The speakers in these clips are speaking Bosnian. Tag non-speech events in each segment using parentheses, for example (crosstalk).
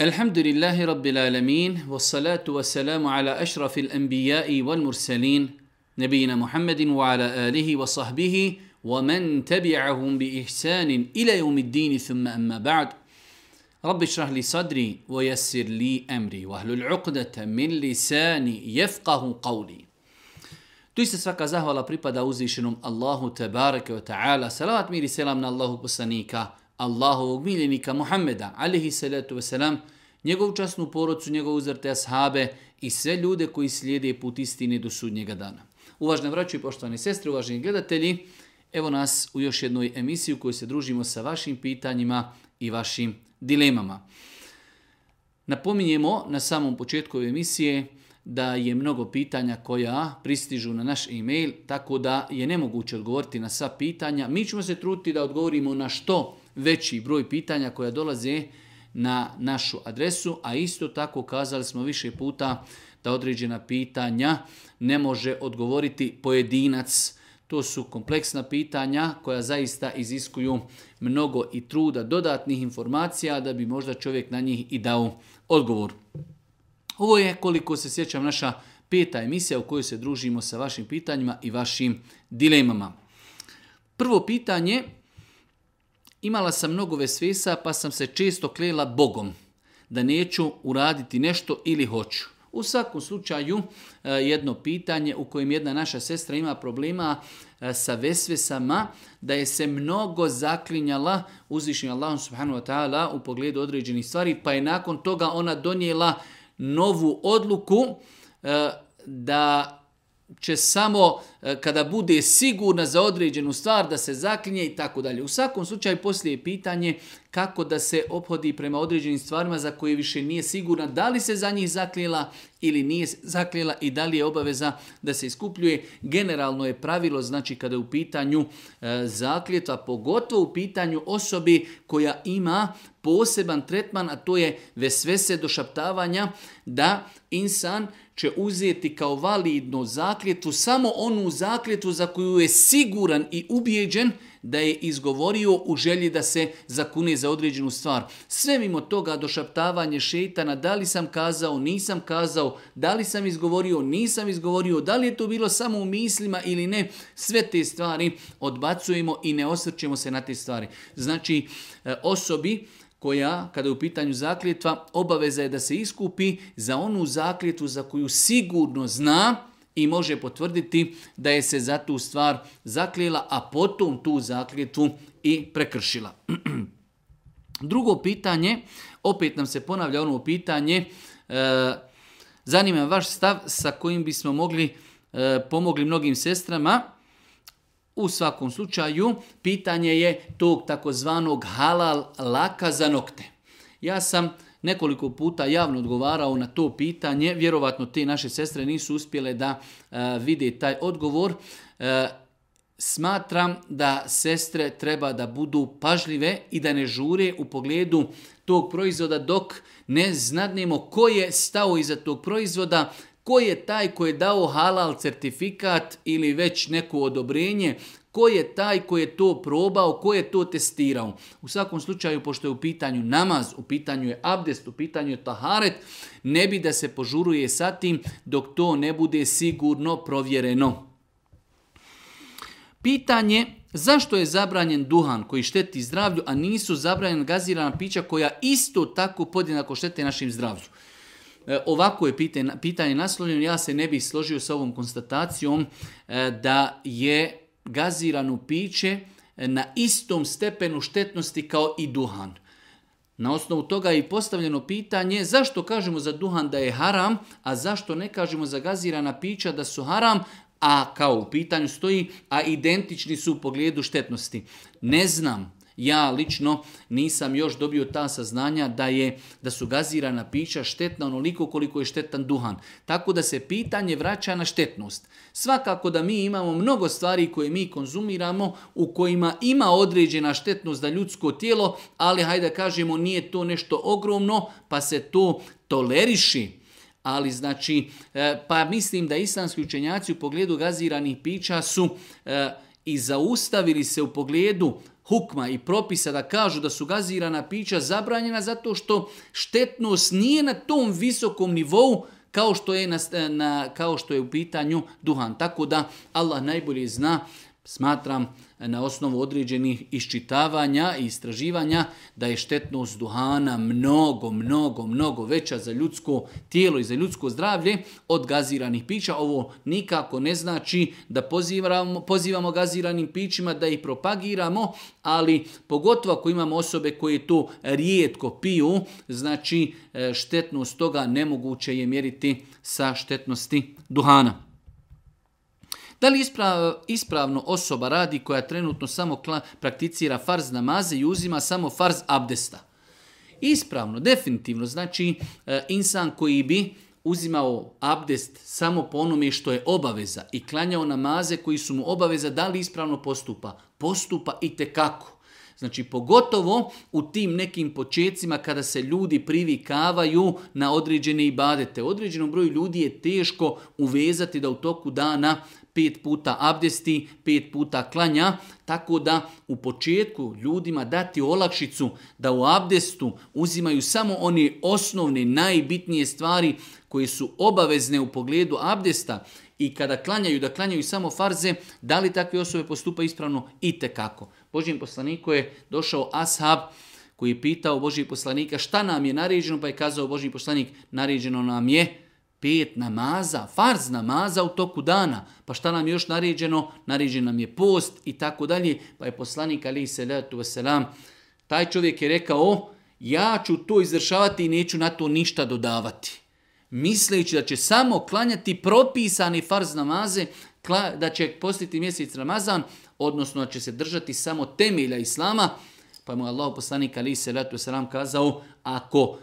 الحمد لله رب العالمين والصلاة والسلام على أشرف الأنبياء والمرسلين نبينا محمد وعلى آله وصحبه ومن تبعهم بإحسان إلى يوم الدين ثم أما بعد رب اشرح لي صدري ويسر لي أمري وأهل العقدة من لساني يفقه قولي Doista svaka zahvala pripada uzvišenom Allahu Tebareke wa ta'ala. Salavat mir selam na Allahu poslanika, Allahovog miljenika Muhammeda, alihi salatu wasalam, njegovu časnu porodcu, njegovu uzrte ashabe i sve ljude koji slijede put istine do sudnjega dana. Uvažne vraću i poštovane sestre, uvaženi gledatelji, evo nas u još jednoj emisiji u kojoj se družimo sa vašim pitanjima i vašim dilemama. Napominjemo na samom početku emisije da je mnogo pitanja koja pristižu na naš e-mail, tako da je nemoguće odgovoriti na sva pitanja. Mi ćemo se truditi da odgovorimo na što veći broj pitanja koja dolaze na našu adresu, a isto tako kazali smo više puta da određena pitanja ne može odgovoriti pojedinac. To su kompleksna pitanja koja zaista iziskuju mnogo i truda, dodatnih informacija da bi možda čovjek na njih i dao odgovor. Ovo je, koliko se sjećam, naša peta emisija u kojoj se družimo sa vašim pitanjima i vašim dilemama. Prvo pitanje Imala sam mnogo vesvisa pa sam se često klijela Bogom da neću uraditi nešto ili hoću. U svakom slučaju e, jedno pitanje u kojem jedna naša sestra ima problema e, sa vesvesama da je se mnogo zaklinjala uzvišnji Allahom subhanahu wa ta'ala u pogledu određenih stvari pa je nakon toga ona donijela novu odluku e, da će samo e, kada bude sigurna za određenu stvar da se zaklinje i tako dalje. U svakom slučaju poslije je pitanje kako da se obhodi prema određenim stvarima za koje više nije sigurna da li se za njih zaklijela ili nije zaklijela i da li je obaveza da se iskupljuje. Generalno je pravilo znači kada je u pitanju e, pogotovo u pitanju osobi koja ima poseban tretman, a to je vesvese došaptavanja, da insan će uzeti kao validnu zakljetu, samo onu zakljetvu za koju je siguran i ubijeđen da je izgovorio u želji da se zakune za određenu stvar. Sve mimo toga došaptavanje šeitana, da li sam kazao, nisam kazao, da li sam izgovorio, nisam izgovorio, da li je to bilo samo u mislima ili ne, sve te stvari odbacujemo i ne osrćemo se na te stvari. Znači, e, osobi koja, kada je u pitanju zakljetva, obaveza je da se iskupi za onu zakljetvu za koju sigurno zna i može potvrditi da je se za tu stvar zakljela, a potom tu zakljetvu i prekršila. (clears throat) Drugo pitanje, opet nam se ponavlja ono pitanje, e, zanima vaš stav sa kojim bismo mogli e, pomogli mnogim sestrama, u svakom slučaju, pitanje je tog takozvanog halal laka za nokte. Ja sam nekoliko puta javno odgovarao na to pitanje. Vjerovatno te naše sestre nisu uspjele da e, vide taj odgovor. E, smatram da sestre treba da budu pažljive i da ne žure u pogledu tog proizvoda dok ne znadnemo ko je stao iza tog proizvoda, ko je taj koji je dao halal certifikat ili već neko odobrenje, ko je taj koji je to probao, ko je to testirao. U svakom slučaju, pošto je u pitanju namaz, u pitanju je abdest, u pitanju je taharet, ne bi da se požuruje sa tim dok to ne bude sigurno provjereno. Pitanje zašto je zabranjen duhan koji šteti zdravlju, a nisu zabranjena gazirana pića koja isto tako podjednako štete našim zdravlju. E, ovako je pitanje, pitanje naslovljeno, ja se ne bih složio sa ovom konstatacijom e, da je gazirano piće e, na istom stepenu štetnosti kao i duhan. Na osnovu toga je i postavljeno pitanje zašto kažemo za duhan da je haram, a zašto ne kažemo za gazirana pića da su haram, a kao u pitanju stoji, a identični su u pogledu štetnosti. Ne znam, ja lično nisam još dobio ta saznanja da je da su gazirana pića štetna onoliko koliko je štetan duhan. Tako da se pitanje vraća na štetnost. Svakako da mi imamo mnogo stvari koje mi konzumiramo u kojima ima određena štetnost za ljudsko tijelo, ali hajde kažemo nije to nešto ogromno pa se to toleriši ali znači, e, pa mislim da islamski učenjaci u pogledu gaziranih pića su e, i zaustavili se u pogledu hukma i propisa da kažu da su gazirana pića zabranjena zato što štetnost nije na tom visokom nivou kao što je, na, na, kao što je u pitanju duhan. Tako da Allah najbolje zna, smatram na osnovu određenih iščitavanja i istraživanja da je štetnost duhana mnogo, mnogo, mnogo veća za ljudsko tijelo i za ljudsko zdravlje od gaziranih pića. Ovo nikako ne znači da pozivamo, pozivamo gaziranim pićima da ih propagiramo, ali pogotovo ako imamo osobe koje to rijetko piju, znači e, štetnost toga nemoguće je mjeriti sa štetnosti duhana. Da li ispravno osoba radi koja trenutno samo prakticira farz namaze i uzima samo farz abdesta? Ispravno, definitivno. Znači, e, insan koji bi uzimao abdest samo po onome što je obaveza i klanjao namaze koji su mu obaveza, da li ispravno postupa? Postupa i kako. Znači, pogotovo u tim nekim počecima kada se ljudi privikavaju na određene ibadete. Određenom broju ljudi je teško uvezati da u toku dana pet puta abdesti, pet puta klanja, tako da u početku ljudima dati olakšicu da u abdestu uzimaju samo one osnovne, najbitnije stvari koje su obavezne u pogledu abdesta i kada klanjaju, da klanjaju samo farze, da li takve osobe postupa ispravno? I tekako. Božijem poslaniku je došao ashab koji je pitao Božijeg poslanika šta nam je naređeno, pa je kazao Božijeg poslanik naređeno nam je pet namaza, farz namaza u toku dana. Pa šta nam je još naređeno? Naređen nam je post i tako dalje. Pa je poslanik Ali Selatu Veselam, taj čovjek je rekao, ja ću to izvršavati i neću na to ništa dodavati. Misleći da će samo klanjati propisani farz namaze, da će postiti mjesec Ramazan, odnosno da će se držati samo temelja Islama, pa mu Allah poslanik Ali Selatu kazao, ako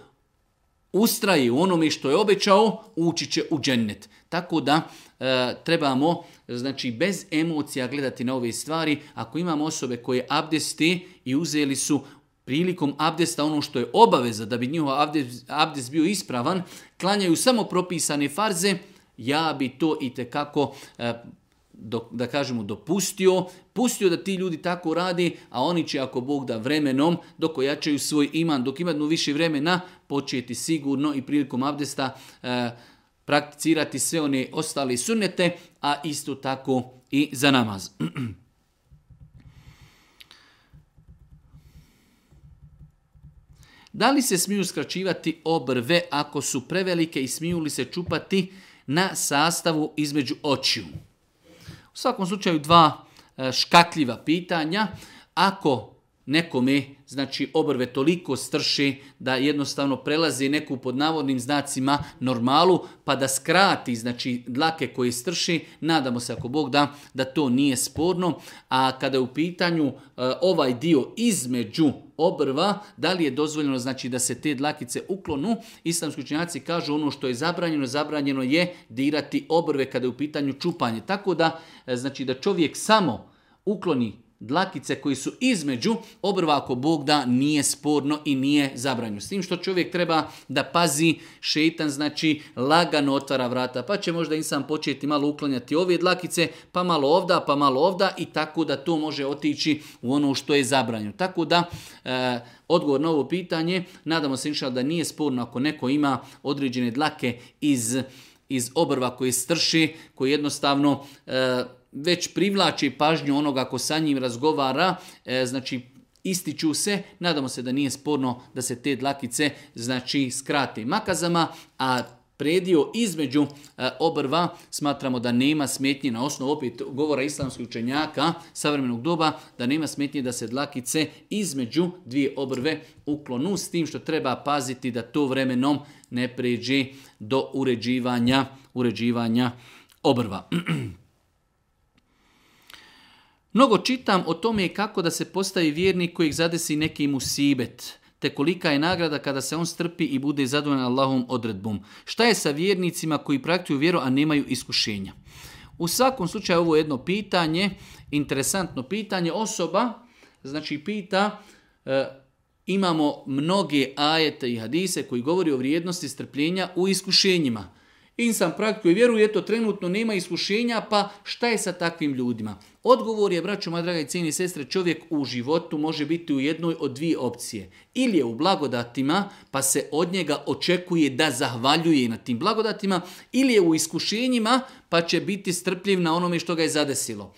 ustraji u onome što je obećao, ući će u džennet. Tako da e, trebamo znači bez emocija gledati na ove stvari. Ako imamo osobe koje abdesti i uzeli su prilikom abdesta ono što je obaveza da bi njihov abdest, bio ispravan, klanjaju samo propisane farze, ja bi to i te kako e, do, da kažemo dopustio, pustio da ti ljudi tako radi, a oni će ako Bog da vremenom, dok ojačaju svoj iman, dok imaju više vremena, početi sigurno i prilikom abdesta e, prakticirati sve one ostale sunnete, a isto tako i za namaz. (clears throat) Da li se smiju skraćivati obrve ako su prevelike i smiju li se čupati na sastavu između očiju? U svakom slučaju dva e, škatljiva pitanja. Ako nekome znači obrve toliko strši da jednostavno prelazi neku pod navodnim znacima normalu pa da skrati znači dlake koje strši nadamo se ako Bog da da to nije sporno a kada je u pitanju e, ovaj dio između obrva, da li je dozvoljeno znači da se te dlakice uklonu. Islamski učinjaci kažu ono što je zabranjeno, zabranjeno je dirati obrve kada je u pitanju čupanje. Tako da e, znači da čovjek samo ukloni dlakice koji su između obrva ako Bog da nije sporno i nije zabranju. S tim što čovjek treba da pazi šeitan znači lagano otvara vrata, pa će možda sam početi malo uklanjati ove dlakice, pa malo ovda, pa malo ovda i tako da to može otići u ono što je zabranju. Tako da e, odgovor na ovo pitanje, nadamo se inša da nije sporno ako neko ima određene dlake iz, iz obrva koje strši, koji jednostavno e, već privlači pažnju onoga ko sa njim razgovara, e, znači ističu se, nadamo se da nije sporno da se te dlakice znači skrate makazama, a predio između e, obrva smatramo da nema smetnje na osnovu opet govora islamskih učenjaka savremenog doba da nema smetnje da se dlakice između dvije obrve uklonu s tim što treba paziti da to vremenom ne pređe do uređivanja uređivanja obrva. (clears throat) Mnogo čitam o tome kako da se postavi vjernik kojeg zadesi neki musibet, te kolika je nagrada kada se on strpi i bude zadovoljan Allahom odredbom. Šta je sa vjernicima koji praktuju vjeru, a nemaju iskušenja? U svakom slučaju ovo je jedno pitanje, interesantno pitanje. Osoba, znači pita, e, imamo mnoge ajete i hadise koji govori o vrijednosti strpljenja u iskušenjima insan praktikuje vjeru, eto trenutno nema iskušenja, pa šta je sa takvim ljudima? Odgovor je, braćo, moja draga i cijeni sestre, čovjek u životu može biti u jednoj od dvije opcije. Ili je u blagodatima, pa se od njega očekuje da zahvaljuje na tim blagodatima, ili je u iskušenjima, pa će biti strpljiv na onome što ga je zadesilo.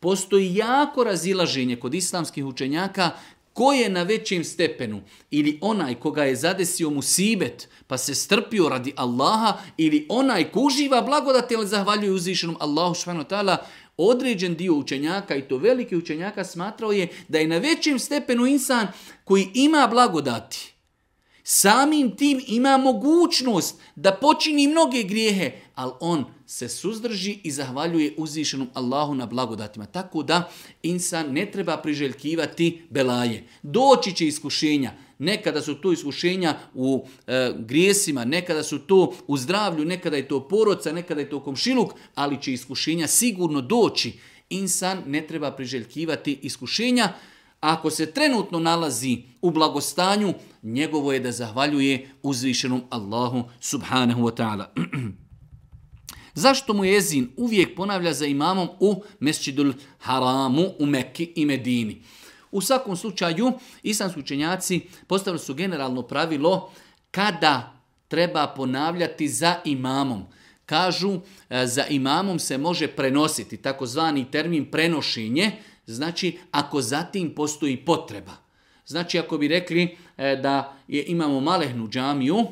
Postoji jako razilaženje kod islamskih učenjaka Ko je na većem stepenu? Ili onaj koga je zadesio musibet, pa se strpio radi Allaha, ili onaj ko uživa blagodati, ali zahvaljuje uzvišenom Allahu švanu određen dio učenjaka, i to veliki učenjaka, smatrao je da je na većem stepenu insan koji ima blagodati. Samim tim ima mogućnost da počini mnoge grijehe, ali on se suzdrži i zahvaljuje uzvišenom Allahu na blagodatima. Tako da insan ne treba priželjkivati belaje. Doći će iskušenja. Nekada su to iskušenja u e, grijesima, nekada su to u zdravlju, nekada je to poroca, nekada je to komšiluk, ali će iskušenja sigurno doći. Insan ne treba priželjkivati iskušenja. Ako se trenutno nalazi u blagostanju, njegovo je da zahvaljuje uzvišenom Allahu subhanahu wa ta'ala. (clears throat) Zašto mu jezin uvijek ponavlja za imamom u Mesčidul Haramu u Mekki i Medini? U svakom slučaju, islamski učenjaci postavili su generalno pravilo kada treba ponavljati za imamom. Kažu, e, za imamom se može prenositi, takozvani termin prenošenje, znači ako zatim postoji potreba. Znači ako bi rekli e, da imamo malehnu džamiju,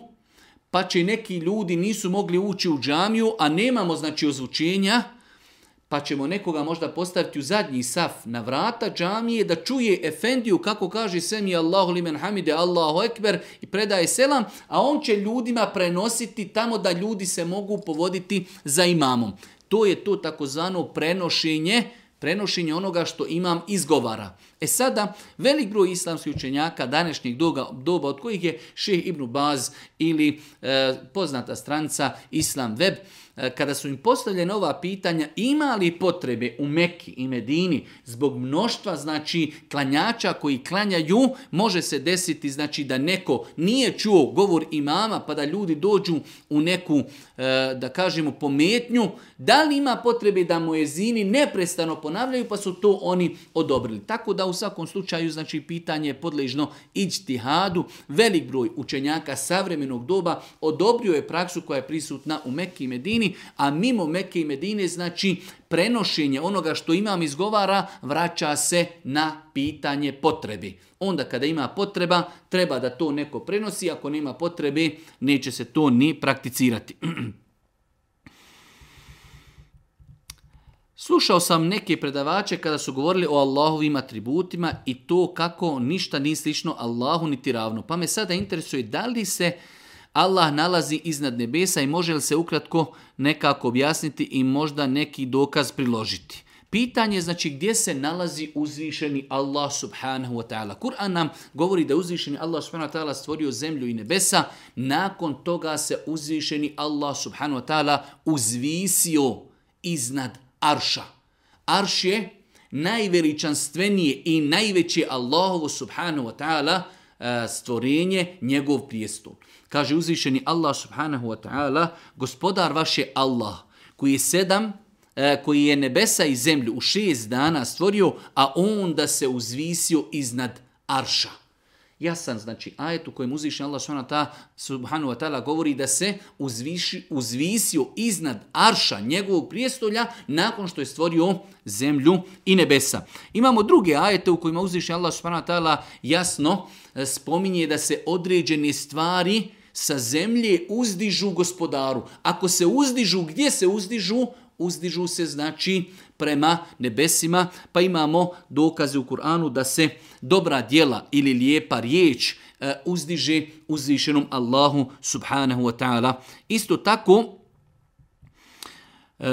pa će neki ljudi nisu mogli ući u džamiju, a nemamo znači ozvučenja, pa ćemo nekoga možda postaviti u zadnji saf na vrata džamije da čuje Efendiju kako kaže Semi Allahu limen hamide Allahu ekber i predaje selam, a on će ljudima prenositi tamo da ljudi se mogu povoditi za imamom. To je to takozvano prenošenje prenošenje onoga što imam izgovara. E sada, velik broj islamskih učenjaka današnjeg doba, doba od kojih je Ših Ibn Baz ili e, poznata stranca Islam Web, E, kada su im postavljena ova pitanja, ima li potrebe u Meki i Medini zbog mnoštva znači klanjača koji klanjaju, može se desiti znači da neko nije čuo govor imama pa da ljudi dođu u neku e, da kažemo pometnju, da li ima potrebe da mu jezini neprestano ponavljaju pa su to oni odobrili. Tako da u svakom slučaju znači pitanje je podležno hadu. Velik broj učenjaka savremenog doba odobrio je praksu koja je prisutna u Meki i Medini a mimo Mekke i Medine znači prenošenje onoga što imam izgovara vraća se na pitanje potrebi. Onda kada ima potreba, treba da to neko prenosi, ako nema potrebe, neće se to ni prakticirati. (clears throat) Slušao sam neke predavače kada su govorili o Allahovim atributima i to kako ništa nije slično Allahu niti ravno. Pa me sada interesuje da li se Allah nalazi iznad nebesa i može li se ukratko nekako objasniti i možda neki dokaz priložiti. Pitanje znači gdje se nalazi uzvišeni Allah subhanahu wa ta'ala. Kur'an nam govori da je uzvišeni Allah subhanahu wa ta'ala stvorio zemlju i nebesa, nakon toga se uzvišeni Allah subhanahu wa ta'ala uzvisio iznad arša. Arš je najveličanstvenije i najveće Allahovo subhanahu wa ta'ala E, stvorenje njegov prijestol. Kaže uzvišeni Allah subhanahu wa ta'ala, gospodar vaš je Allah, koji je sedam e, koji je nebesa i zemlju u šest dana stvorio, a on da se uzvisio iznad arša jasan znači ajet u kojem uzvišnja Allah subhanahu wa ta'ala govori da se uzviši, uzvisio iznad arša njegovog prijestolja nakon što je stvorio zemlju i nebesa. Imamo druge ajete u kojima uzvišnja Allah subhanahu wa ta'ala jasno e, spominje da se određene stvari sa zemlje uzdižu gospodaru. Ako se uzdižu, gdje se uzdižu? Uzdižu se znači prema nebesima, pa imamo dokaze u Kur'anu da se dobra djela ili lijepa riječ e, uzdiže uzvišenom Allahu subhanahu wa ta'ala. Isto tako, e,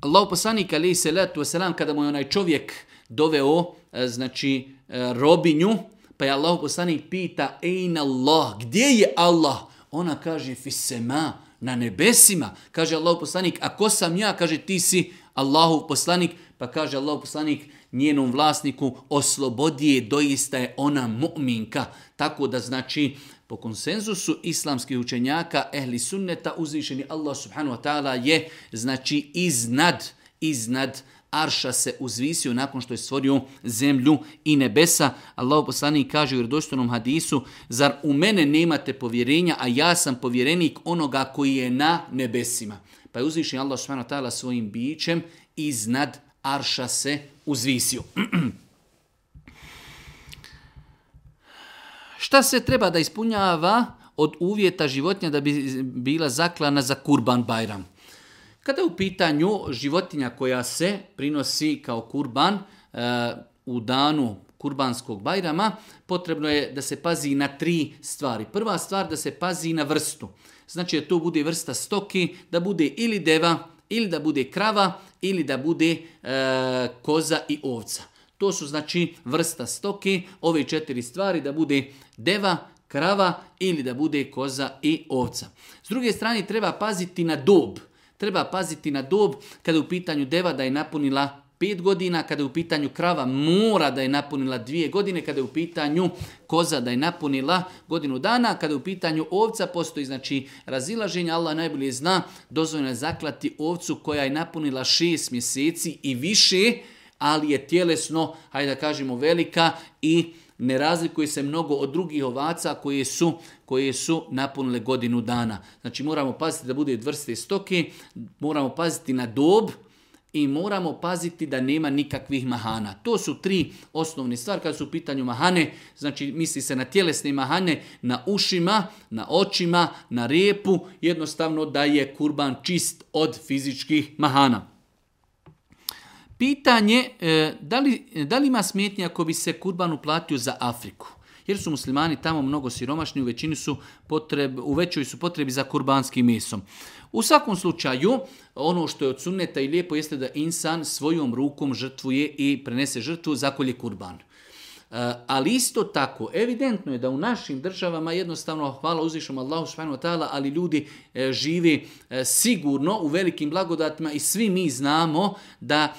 Allah poslanik alaihi se letu kada mu je onaj čovjek doveo e, znači robinju pa je Allah poslanik pita ejna Allah gdje je Allah ona kaže fisema na nebesima. Kaže Allahu poslanik, a ko sam ja? Kaže ti si Allahu poslanik, pa kaže Allahu poslanik njenom vlasniku oslobodi je, doista je ona mu'minka. Tako da znači po konsenzusu islamskih učenjaka ehli sunneta uzvišeni Allah subhanahu wa ta'ala je znači iznad iznad arša se uzvisio nakon što je stvorio zemlju i nebesa. Allah poslani kaže u vjerodostojnom hadisu, zar u mene nemate povjerenja, a ja sam povjerenik onoga koji je na nebesima. Pa je uzvišen Allah subhanahu svojim bićem iznad arša se uzvisio. (clears throat) Šta se treba da ispunjava od uvjeta životinja da bi bila zaklana za kurban bajram? Kada je u pitanju životinja koja se prinosi kao kurban e, u danu kurbanskog bajrama, potrebno je da se pazi na tri stvari. Prva stvar da se pazi na vrstu. Znači da to bude vrsta stoki, da bude ili deva, ili da bude krava, ili da bude e, koza i ovca. To su znači vrsta stoki, ove četiri stvari, da bude deva, krava ili da bude koza i ovca. S druge strane treba paziti na dob. Treba paziti na dob kada je u pitanju deva da je napunila pet godina, kada je u pitanju krava mora da je napunila 2 godine, kada je u pitanju koza da je napunila godinu dana, kada je u pitanju ovca postoji znači razilaženje, Allah najbolje zna, dozvoljeno je zaklati ovcu koja je napunila šest mjeseci i više, ali je tjelesno, hajde da kažemo, velika i ne razlikuje se mnogo od drugih ovaca koje su koje su napunile godinu dana. Znači moramo paziti da bude vrste stoke, moramo paziti na dob, i moramo paziti da nema nikakvih mahana. To su tri osnovne stvari kada su u pitanju mahane, znači misli se na tjelesne mahane, na ušima, na očima, na repu, jednostavno da je kurban čist od fizičkih mahana. Pitanje, e, da li, da li ima smetnje ako bi se kurban uplatio za Afriku? jer su muslimani tamo mnogo siromašni, u većini su potreb, u većoj su potrebi za kurbanskim mesom. U svakom slučaju, ono što je od sunneta i lijepo jeste da insan svojom rukom žrtvuje i prenese žrtvu za kolje kurban. Eh, ali isto tako, evidentno je da u našim državama jednostavno, hvala uzvišom Allahu subhanahu wa ta'ala, ali ljudi eh, živi eh, sigurno u velikim blagodatima i svi mi znamo da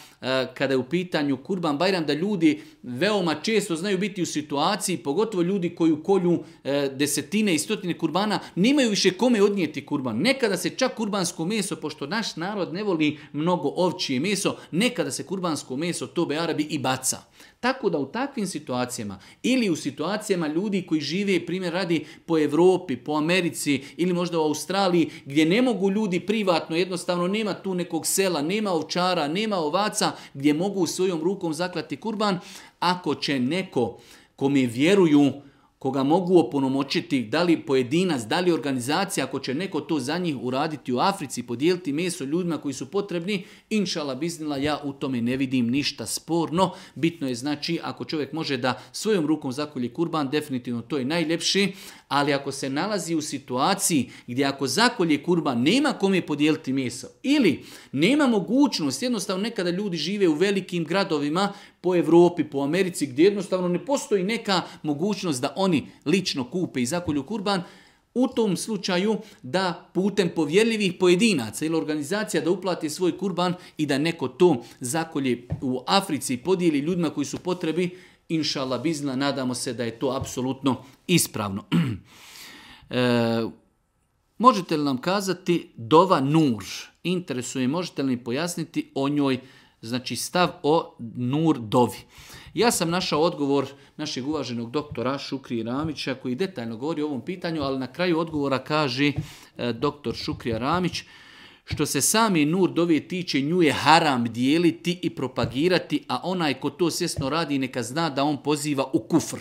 kada je u pitanju Kurban Bajram, da ljudi veoma često znaju biti u situaciji, pogotovo ljudi koji kolju desetine i stotine kurbana, nemaju više kome odnijeti kurban. Nekada se čak kurbansko meso, pošto naš narod ne voli mnogo ovčije meso, nekada se kurbansko meso tobe Arabi i baca. Tako da u takvim situacijama ili u situacijama ljudi koji žive, primjer radi po Europi, po Americi ili možda u Australiji gdje ne mogu ljudi privatno, jednostavno nema tu nekog sela, nema ovčara, nema ovaca gdje mogu svojom rukom zaklati kurban, ako će neko kome vjeruju koga mogu oponomoćiti, da li pojedinac, da li organizacija, ako će neko to za njih uraditi u Africi, podijeliti meso ljudima koji su potrebni, inšala biznila, ja u tome ne vidim ništa sporno. Bitno je znači ako čovjek može da svojom rukom zakolji kurban, definitivno to je najljepši, ali ako se nalazi u situaciji gdje ako zakolje kurban nema kome podijeliti meso ili nema mogućnost, jednostavno nekada ljudi žive u velikim gradovima, po Europi, po Americi, gdje jednostavno ne postoji neka mogućnost da oni lično kupe i zakolju kurban, u tom slučaju da putem povjerljivih pojedinaca ili organizacija da uplate svoj kurban i da neko to zakolje u Africi i podijeli ljudima koji su potrebi, inšala bizna, nadamo se da je to apsolutno ispravno. (clears throat) E, možete li nam kazati Dova Nur? Interesuje, možete li mi pojasniti o njoj Znači stav o nur dovi. Ja sam našao odgovor našeg uvaženog doktora Šukri Ramića koji detaljno govori o ovom pitanju, ali na kraju odgovora kaže e, doktor Šukrija Ramić što se sami nur tiče, nju je haram dijeliti i propagirati, a onaj ko to svjesno radi neka zna da on poziva u kufr.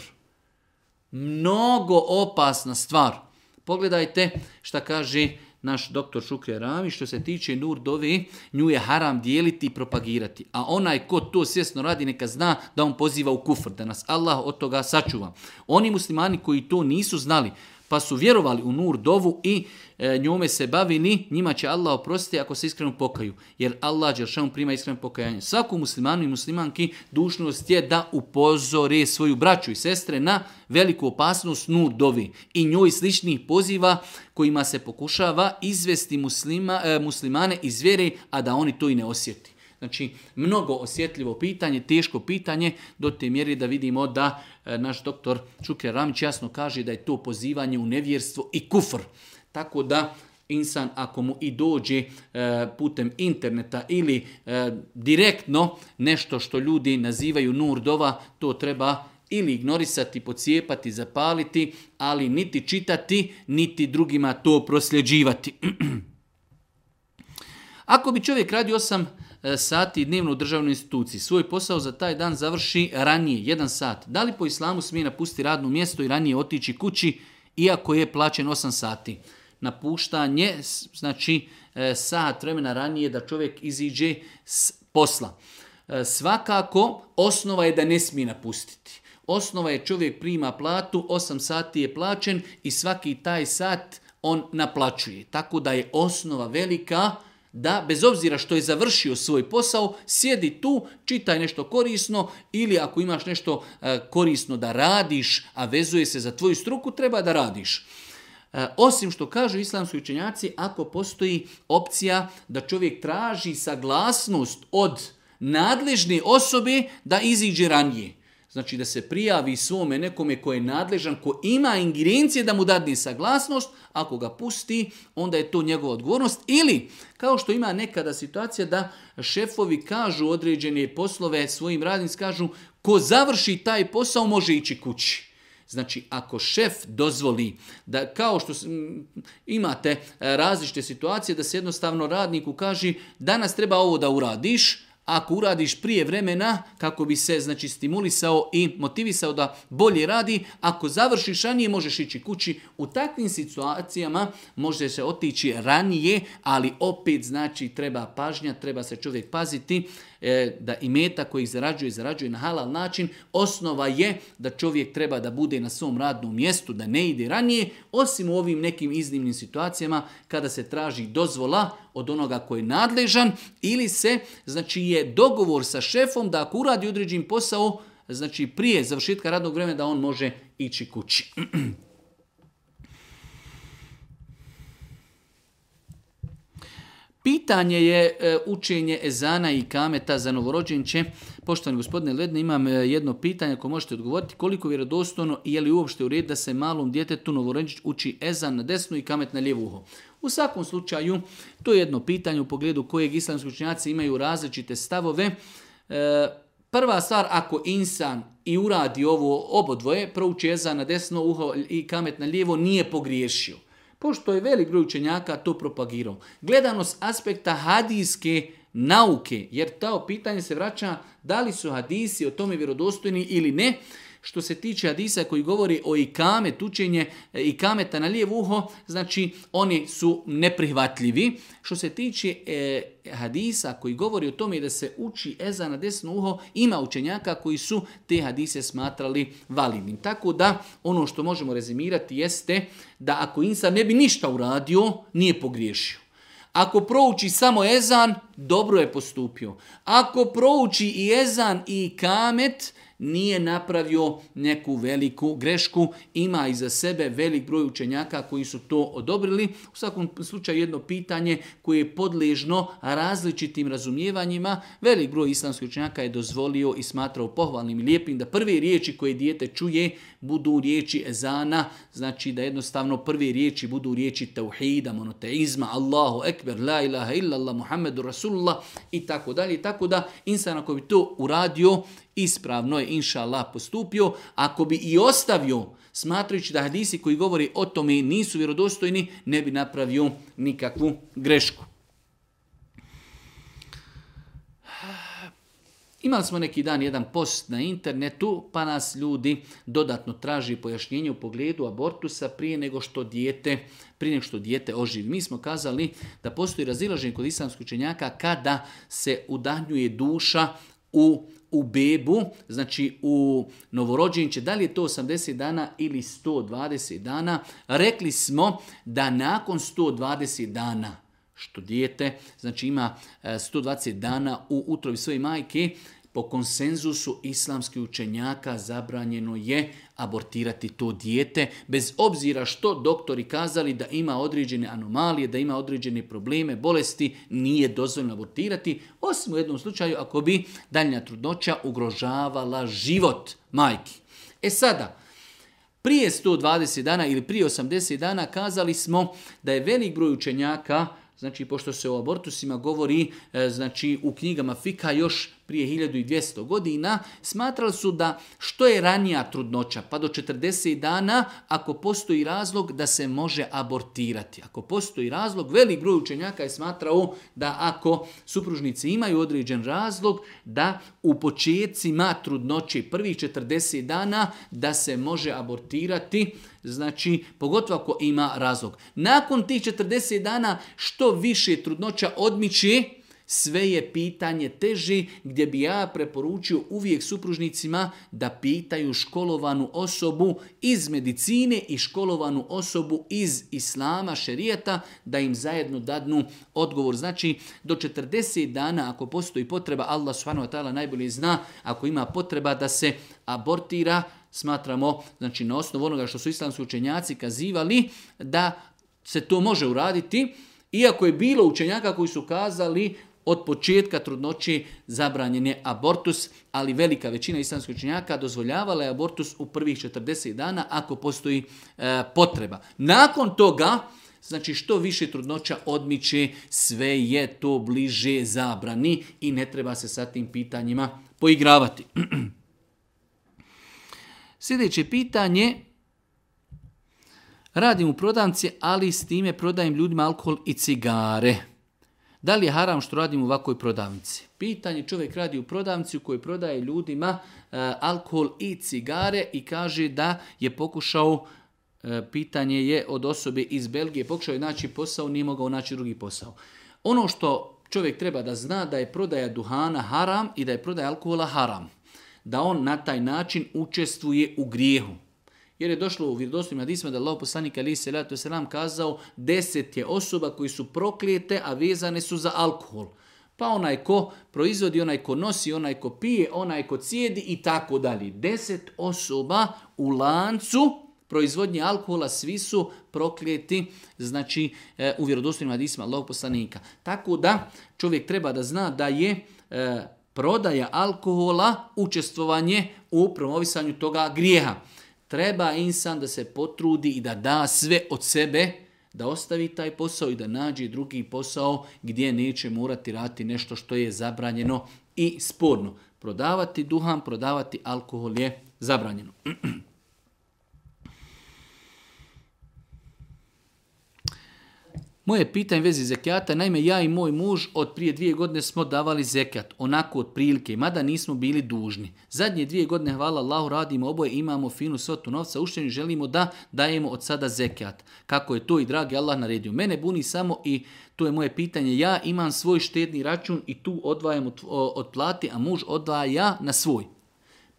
Mnogo opasna stvar. Pogledajte šta kaže naš doktor Šuker Rami, što se tiče Nur Dove, nju je haram dijeliti i propagirati. A onaj ko to svjesno radi, neka zna da on poziva u kufr, da nas Allah od toga sačuva. Oni muslimani koji to nisu znali, pa su vjerovali u nur dovu i e, njome se bavili, njima će Allah oprostiti ako se iskreno pokaju. Jer Allah Đeršanu prima iskreno pokajanje. Svaku muslimanu i muslimanki dužnost je da upozore svoju braću i sestre na veliku opasnost nur dovi i njoj sličnih poziva kojima se pokušava izvesti e, muslimane iz vjere, a da oni to i ne osjeti. Znači, mnogo osjetljivo pitanje, teško pitanje, do te mjeri da vidimo da e, naš doktor Čuker Ramić jasno kaže da je to pozivanje u nevjerstvo i kufr. Tako da, insan ako mu i dođe e, putem interneta ili e, direktno nešto što ljudi nazivaju nurdova, to treba ili ignorisati, pocijepati, zapaliti, ali niti čitati, niti drugima to prosljeđivati. (clears throat) ako bi čovjek radio sam E, sati dnevno u državnoj instituciji. Svoj posao za taj dan završi ranije, jedan sat. Da li po islamu smije napustiti radno mjesto i ranije otići kući, iako je plaćen osam sati? Napuštanje, znači e, sat vremena ranije da čovjek iziđe s posla. E, svakako, osnova je da ne smije napustiti. Osnova je čovjek prima platu, osam sati je plaćen i svaki taj sat on naplaćuje. Tako da je osnova velika da bez obzira što je završio svoj posao, sjedi tu, čitaj nešto korisno ili ako imaš nešto e, korisno da radiš, a vezuje se za tvoju struku, treba da radiš. E, osim što kažu islamski učenjaci, ako postoji opcija da čovjek traži saglasnost od nadležne osobe da iziđe ranije. Znači da se prijavi svome nekome koji je nadležan, ko ima ingerencije da mu dadne saglasnost, ako ga pusti, onda je to njegova odgovornost. Ili, kao što ima nekada situacija da šefovi kažu određene poslove svojim radnicima, kažu ko završi taj posao može ići kući. Znači, ako šef dozvoli da, kao što imate e, različite situacije, da se jednostavno radniku kaže danas treba ovo da uradiš, ako uradiš prije vremena, kako bi se znači, stimulisao i motivisao da bolje radi, ako završiš ranije možeš ići kući. U takvim situacijama može se otići ranije, ali opet znači treba pažnja, treba se čovjek paziti. E, da imeta koji zarađuje, zarađuje na halal način, osnova je da čovjek treba da bude na svom radnom mjestu, da ne ide ranije, osim u ovim nekim iznimnim situacijama kada se traži dozvola od onoga koji je nadležan ili se, znači je dogovor sa šefom da ako uradi određen posao, znači prije završetka radnog vremena da on može ići kući. (clears throat) Pitanje je e, učenje ezana i kameta za novorođenče. Poštovani gospodine Ledne, imam e, jedno pitanje ako možete odgovoriti. Koliko je vjerodostojno i je li uopšte u red da se malom djetetu novorođenče uči ezan na desnu i kamet na lijevo uho? U svakom slučaju, to je jedno pitanje u pogledu kojeg islamski učenjaci imaju različite stavove. E, prva stvar, ako insan i uradi ovo obodvoje, prouči ezan na desno uho i kamet na lijevo, nije pogriješio. Pošto je velik broj učenjaka to propagirao. Gledano s aspekta hadijske nauke, jer to pitanje se vraća da li su hadisi o tome vjerodostojni ili ne, što se tiče Adisa koji govori o ikame, tučenje e, ikameta na lijevo uho, znači oni su neprihvatljivi. Što se tiče e, hadisa koji govori o tome da se uči eza na desno uho, ima učenjaka koji su te hadise smatrali validnim. Tako da ono što možemo rezimirati jeste da ako Insa ne bi ništa uradio, nije pogriješio. Ako prouči samo ezan, dobro je postupio. Ako prouči i ezan i kamet, nije napravio neku veliku grešku, ima iza sebe velik broj učenjaka koji su to odobrili. U svakom slučaju jedno pitanje koje je podležno različitim razumijevanjima. Velik broj islamskih učenjaka je dozvolio i smatrao pohvalnim i lijepim da prve riječi koje dijete čuje budu riječi ezana, znači da jednostavno prve riječi budu riječi tauhida, monoteizma, Allahu ekber, la ilaha illallah, Muhammedu Rasul, Rasulullah i tako dalje. tako da insan ako bi to uradio, ispravno je inša postupio. Ako bi i ostavio, smatrajući da hadisi koji govori o tome nisu vjerodostojni, ne bi napravio nikakvu grešku. Imali smo neki dan jedan post na internetu, pa nas ljudi dodatno traži pojašnjenje u pogledu abortusa prije nego što dijete, prije nego što dijete oživi. Mi smo kazali da postoji razilaženje kod islamskog učenjaka kada se udahnjuje duša u u bebu, znači u novorođenče, da li je to 80 dana ili 120 dana, rekli smo da nakon 120 dana što dijete, znači ima 120 e, dana u utrovi svoje majke, po konsenzusu islamskih učenjaka zabranjeno je abortirati to dijete, bez obzira što doktori kazali da ima određene anomalije, da ima određene probleme, bolesti, nije dozvoljno abortirati, osim u jednom slučaju ako bi daljnja trudnoća ugrožavala život majki. E sada, prije 120 dana ili prije 80 dana kazali smo da je velik broj učenjaka Znači, pošto se o abortusima govori, e, znači, u knjigama Fika još prije 1200 godina, smatrali su da što je ranija trudnoća, pa do 40 dana, ako postoji razlog da se može abortirati. Ako postoji razlog, velik broj učenjaka je smatrao da ako supružnici imaju određen razlog, da u početcima trudnoće, prvih 40 dana da se može abortirati, znači pogotovo ako ima razlog. Nakon tih 40 dana što više trudnoća odmiče, sve je pitanje teži gdje bi ja preporučio uvijek supružnicima da pitaju školovanu osobu iz medicine i školovanu osobu iz islama, šerijeta, da im zajedno dadnu odgovor. Znači, do 40 dana ako postoji potreba, Allah subhanahu najbolje zna, ako ima potreba da se abortira, smatramo, znači na osnovu onoga što su islamski učenjaci kazivali, da se to može uraditi, iako je bilo učenjaka koji su kazali od početka trudnoći zabranjen je abortus, ali velika većina istanskih učenjaka dozvoljavala je abortus u prvih 40 dana ako postoji e, potreba. Nakon toga, Znači što više trudnoća odmiče, sve je to bliže zabrani i ne treba se sa tim pitanjima poigravati. (clears throat) Sljedeće pitanje, radim u prodamci, ali s time prodajem ljudima alkohol i cigare. Da li je haram što radim u ovakvoj prodavnici? Pitanje čovjek radi u prodavnici u kojoj prodaje ljudima e, alkohol i cigare i kaže da je pokušao e, Pitanje je od osobe iz Belgije, pokušao je naći posao, nije mogao naći drugi posao. Ono što čovjek treba da zna da je prodaja duhana haram i da je prodaja alkohola haram. Da on na taj način učestvuje u grijehu. Jer je došlo u vjerodostojnim hadisima da Allah poslanik ali se se nam kazao deset je osoba koji su proklijete, a vezane su za alkohol. Pa onaj ko proizvodi, onaj ko nosi, onaj ko pije, onaj ko cijedi i tako dalje. Deset osoba u lancu proizvodnje alkohola svi su proklijeti znači e, u vjerodostojnim hadisima Allah poslanika. Tako da čovjek treba da zna da je e, prodaja alkohola učestvovanje u promovisanju toga grijeha treba insan da se potrudi i da da sve od sebe da ostavi taj posao i da nađe drugi posao gdje neće morati rati nešto što je zabranjeno i sporno. Prodavati duhan, prodavati alkohol je zabranjeno. (clears throat) Moje pitanje vezi zekijata, naime ja i moj muž od prije dvije godine smo davali zekat, onako otprilike, mada nismo bili dužni. Zadnje dvije godine, hvala Allahu, radimo oboje, imamo finu sotu novca, uštenju želimo da dajemo od sada zekat. Kako je to i dragi Allah naredio. Mene buni samo i to je moje pitanje, ja imam svoj štedni račun i tu odvajam od, od plati, a muž odvaja ja na svoj.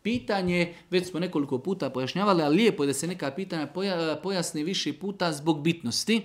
Pitanje, već smo nekoliko puta pojašnjavali, ali lijepo je da se neka pitanja pojasne više puta zbog bitnosti.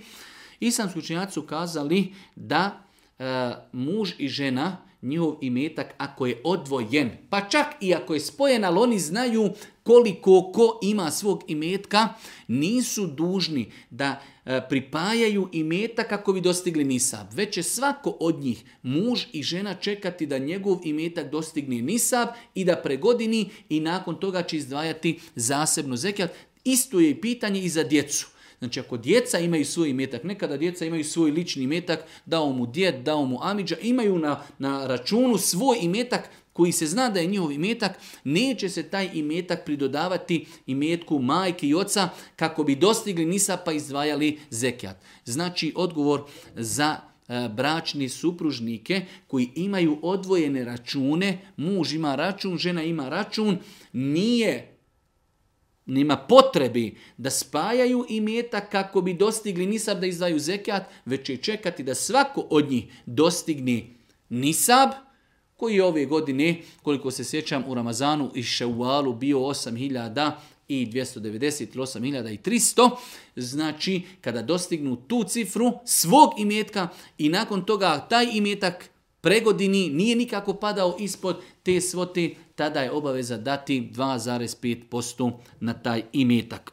Islamski učenjaci su kazali da e, muž i žena, njihov imetak ako je odvojen, pa čak i ako je spojen, ali oni znaju koliko ko ima svog imetka, nisu dužni da e, pripajaju imetak kako bi dostigli nisab. Već će svako od njih, muž i žena, čekati da njegov imetak dostigne nisab i da pregodini i nakon toga će izdvajati zasebno zekijat. Isto je i pitanje i za djecu. Znači ako djeca imaju svoj imetak, nekada djeca imaju svoj lični imetak, dao mu djed, dao mu amidža, imaju na, na računu svoj imetak koji se zna da je njihov imetak, neće se taj imetak pridodavati imetku majke i oca kako bi dostigli nisa pa izdvajali zekijat. Znači odgovor za e, bračni supružnike koji imaju odvojene račune, muž ima račun, žena ima račun, nije nema potrebi da spajaju imeta kako bi dostigli nisab da izdaju zekat, već će čekati da svako od njih dostigni nisab, koji je ove godine, koliko se sjećam, u Ramazanu i Ševalu bio 8000 i ili 8300, znači kada dostignu tu cifru svog imetka i nakon toga taj imetak pregodini nije nikako padao ispod te svote tada je obaveza dati 2,5% na taj imetak. (clears throat)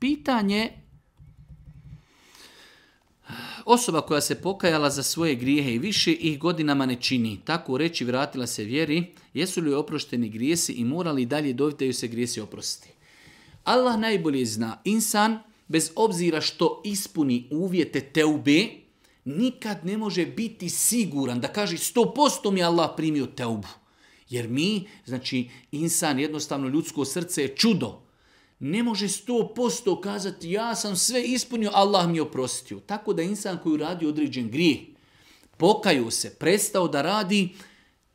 Pitanje Osoba koja se pokajala za svoje grijehe i više ih godinama ne čini, tako reći vratila se vjeri, jesu li oprošteni grijesi i morali dalje dovitaju se grijesi oprostiti? Allah najbolje zna, insan bez obzira što ispuni uvjete teube, nikad ne može biti siguran da kaže 100% mi Allah primio teubu. Jer mi, znači insan, jednostavno ljudsko srce je čudo. Ne može 100% kazati ja sam sve ispunio, Allah mi je oprostio. Tako da insan koji radi određen grijeh, pokaju se, prestao da radi,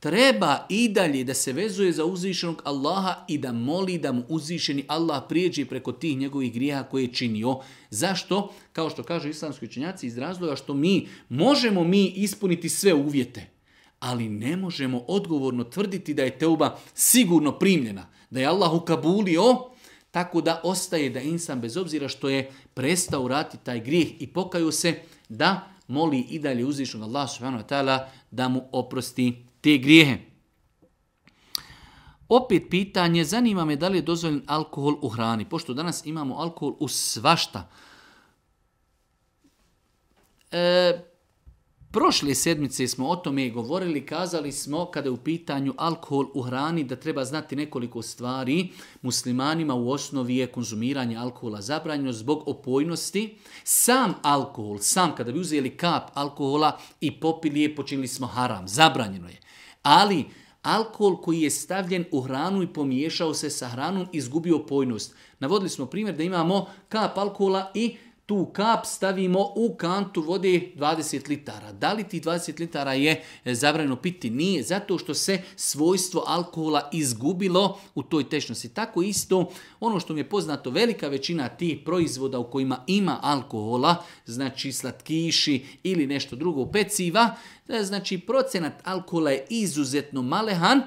treba i dalje da se vezuje za uzvišenog Allaha i da moli da mu uzvišeni Allah prijeđe preko tih njegovih grijeha koje je činio. Zašto? Kao što kažu islamski učenjaci iz razloga što mi možemo mi ispuniti sve uvjete, ali ne možemo odgovorno tvrditi da je teuba sigurno primljena, da je Allah ukabulio, tako da ostaje da insan bez obzira što je prestao rati taj grijeh i pokaju se da moli i dalje uzvišenog Allaha subhanahu wa ta'ala da mu oprosti te grijehe. Opet pitanje, zanima me da li je dozvoljen alkohol u hrani, pošto danas imamo alkohol u svašta. E, prošle sedmice smo o tome govorili, kazali smo kada je u pitanju alkohol u hrani da treba znati nekoliko stvari. Muslimanima u osnovi je konzumiranje alkohola zabranjeno zbog opojnosti. Sam alkohol, sam kada bi uzeli kap alkohola i popili je, počinili smo haram, zabranjeno je. Ali alkohol koji je stavljen u hranu i pomiješao se sa hranom izgubio pojnost. Navodili smo primjer da imamo kap alkohola i tu kap stavimo u kantu vode 20 litara. Da li ti 20 litara je e, zabranjeno piti? Nije, zato što se svojstvo alkohola izgubilo u toj tečnosti. Tako isto, ono što mi je poznato, velika većina tih proizvoda u kojima ima alkohola, znači slatkiši ili nešto drugo peciva, e, znači procenat alkohola je izuzetno malehan,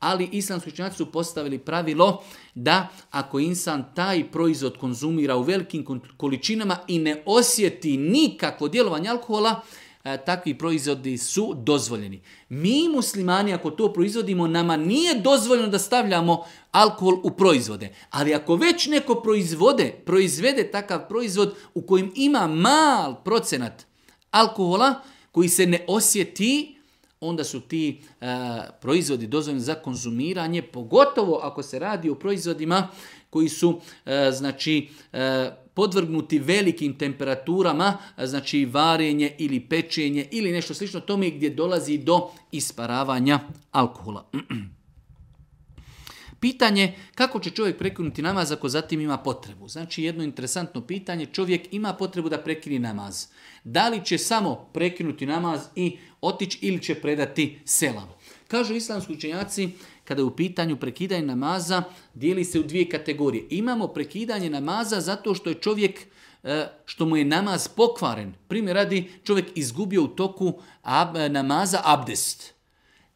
ali islamski učenjaci su postavili pravilo da ako insan taj proizvod konzumira u velikim količinama i ne osjeti nikakvo djelovanje alkohola, e, takvi proizvodi su dozvoljeni. Mi muslimani ako to proizvodimo, nama nije dozvoljeno da stavljamo alkohol u proizvode. Ali ako već neko proizvode, proizvede takav proizvod u kojem ima mal procenat alkohola koji se ne osjeti, onda su ti e, proizvodi dozvoljeni za konzumiranje, pogotovo ako se radi o proizvodima koji su e, znači e, podvrgnuti velikim temperaturama, znači varenje ili pečenje ili nešto slično tome gdje dolazi do isparavanja alkohola. (clears throat) Pitanje kako će čovjek prekinuti namaz ako zatim ima potrebu. Znači jedno interesantno pitanje, čovjek ima potrebu da prekini namaz. Da li će samo prekinuti namaz i otići ili će predati selam. Kažu islamski učenjaci, kada je u pitanju prekidanje namaza, dijeli se u dvije kategorije. Imamo prekidanje namaza zato što je čovjek e, što mu je namaz pokvaren. Primjer radi, čovjek izgubio u toku namaza abdest.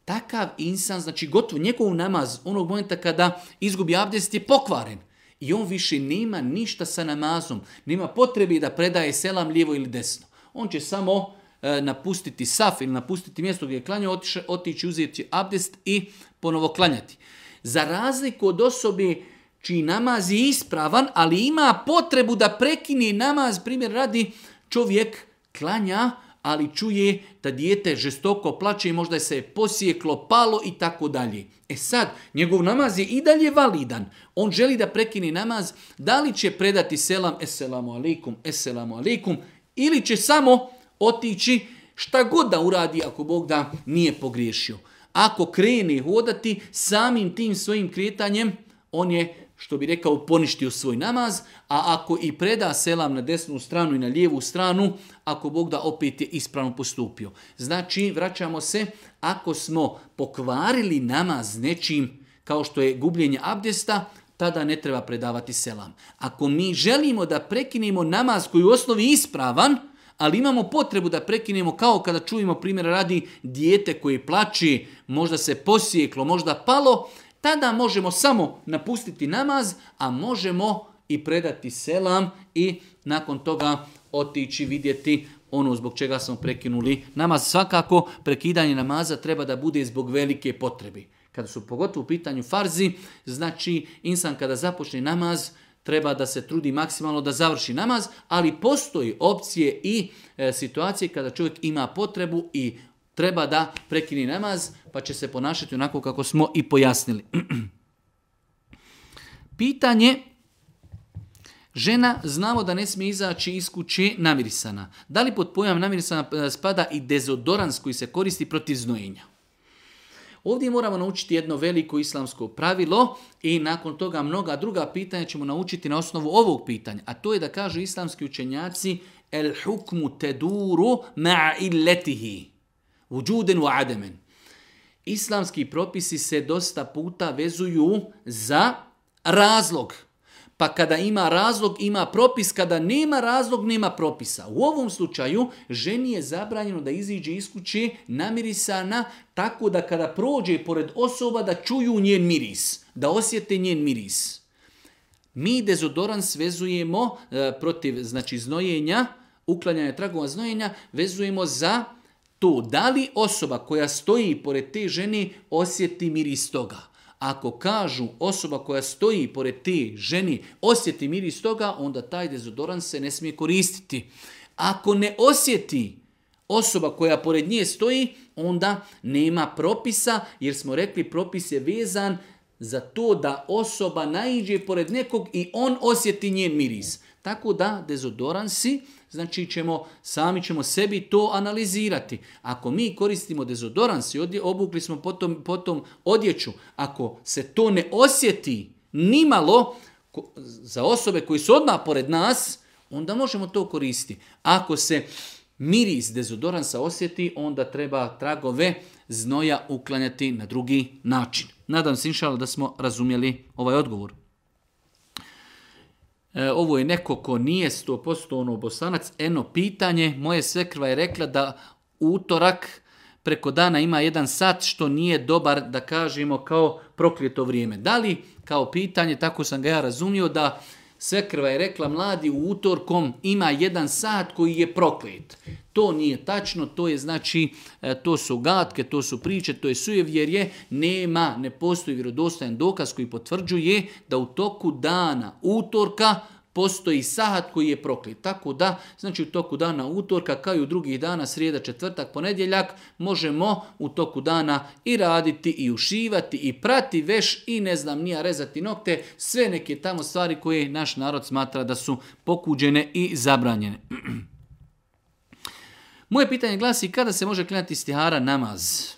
Takav insan, znači gotovo njegov namaz onog momenta kada izgubi abdest je pokvaren. I on više nema ništa sa namazom. Nema potrebi da predaje selam lijevo ili desno. On će samo E, napustiti saf ili napustiti mjesto gdje je klanjao, otići uzeti abdest i ponovo klanjati. Za razliku od osobe čiji namaz je ispravan, ali ima potrebu da prekini namaz, primjer radi čovjek klanja, ali čuje da dijete žestoko plaće i možda se je posjeklo, palo i tako dalje. E sad, njegov namaz je i dalje validan. On želi da prekini namaz, da li će predati selam, eselamu alikum, eselamu alikum, ili će samo otići, šta god da uradi ako Bog da nije pogriješio. Ako krene hodati samim tim svojim kretanjem, on je što bi rekao poništio svoj namaz, a ako i preda selam na desnu stranu i na lijevu stranu, ako Bog da opet je ispravno postupio. Znači, vraćamo se, ako smo pokvarili namaz nečim kao što je gubljenje abdesta, tada ne treba predavati selam. Ako mi želimo da prekinemo namaz koji u osnovi ispravan, ali imamo potrebu da prekinemo kao kada čujemo primjer radi dijete koji plači, možda se posjeklo, možda palo, tada možemo samo napustiti namaz, a možemo i predati selam i nakon toga otići vidjeti ono zbog čega smo prekinuli namaz. Svakako prekidanje namaza treba da bude zbog velike potrebi. Kada su pogotovo u pitanju farzi, znači insan kada započne namaz, treba da se trudi maksimalno da završi namaz, ali postoji opcije i e, situacije kada čovjek ima potrebu i treba da prekini namaz, pa će se ponašati onako kako smo i pojasnili. (clears throat) Pitanje Žena znamo da ne smije izaći iz kuće namirisana. Da li pod pojam namirisana e, spada i dezodorans koji se koristi protiv znojenja? Ovdje moramo naučiti jedno veliko islamsko pravilo i nakon toga mnoga druga pitanja ćemo naučiti na osnovu ovog pitanja, a to je da kažu islamski učenjaci el hukmu teduru ma illetihi, u wa ademen. Islamski propisi se dosta puta vezuju za razlog pa kada ima razlog, ima propis. Kada nema razlog, nema propisa. U ovom slučaju, ženi je zabranjeno da iziđe iz kuće namirisana tako da kada prođe pored osoba da čuju njen miris. Da osjete njen miris. Mi dezodoran svezujemo e, protiv znači, znojenja, uklanjanja tragova znojenja, vezujemo za to da li osoba koja stoji pored te žene osjeti miris toga. Ako kažu osoba koja stoji pored te ženi osjeti miris toga, onda taj dezodorans se ne smije koristiti. Ako ne osjeti osoba koja pored nje stoji, onda nema propisa jer smo rekli propis je vezan za to da osoba naiđe pored nekog i on osjeti njen miris. Tako da dezodoransi znači ćemo, sami ćemo sebi to analizirati. Ako mi koristimo dezodorans i obukli smo potom, potom odjeću, ako se to ne osjeti nimalo za osobe koji su odmah pored nas, onda možemo to koristiti. Ako se miris dezodoransa osjeti, onda treba tragove znoja uklanjati na drugi način. Nadam se inšala da smo razumjeli ovaj odgovor. E, ovo je neko ko nije 100% ono bosanac, eno pitanje, moje svekrva je rekla da utorak preko dana ima jedan sat što nije dobar da kažemo kao prokljeto vrijeme. Da li kao pitanje, tako sam ga ja razumio, da Svekrva je rekla, mladi u utorkom ima jedan sat koji je proklet. To nije tačno, to je znači, e, to su gatke, to su priče, to je je nema, ne postoji vjerodostojan dokaz koji potvrđuje da u toku dana utorka postoji sahat koji je proklet. Tako da, znači u toku dana utorka, kao i u drugih dana, srijeda, četvrtak, ponedjeljak, možemo u toku dana i raditi i ušivati i prati veš i ne znam nija rezati nokte, sve neke tamo stvari koje naš narod smatra da su pokuđene i zabranjene. (clears throat) Moje pitanje glasi kada se može klanjati istihara namaz?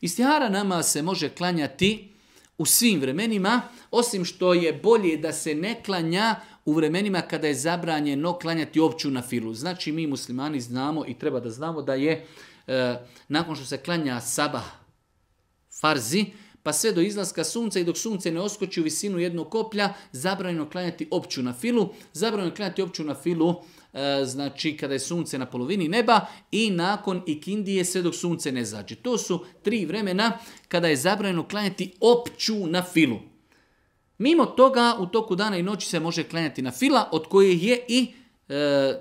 Istihara namaz se može klanjati u svim vremenima, osim što je bolje da se ne klanja u vremenima kada je zabranjeno klanjati opću na filu. Znači mi muslimani znamo i treba da znamo da je e, nakon što se klanja saba farzi, pa sve do izlaska sunca i dok sunce ne oskoči u visinu jednog koplja, zabranjeno klanjati opću na filu. Zabranjeno klanjati opću na filu E, znači kada je sunce na polovini neba i nakon ikindije sve dok sunce ne zađe. To su tri vremena kada je zabranjeno klanjati opću na filu. Mimo toga u toku dana i noći se može klanjati na fila od koje je i e,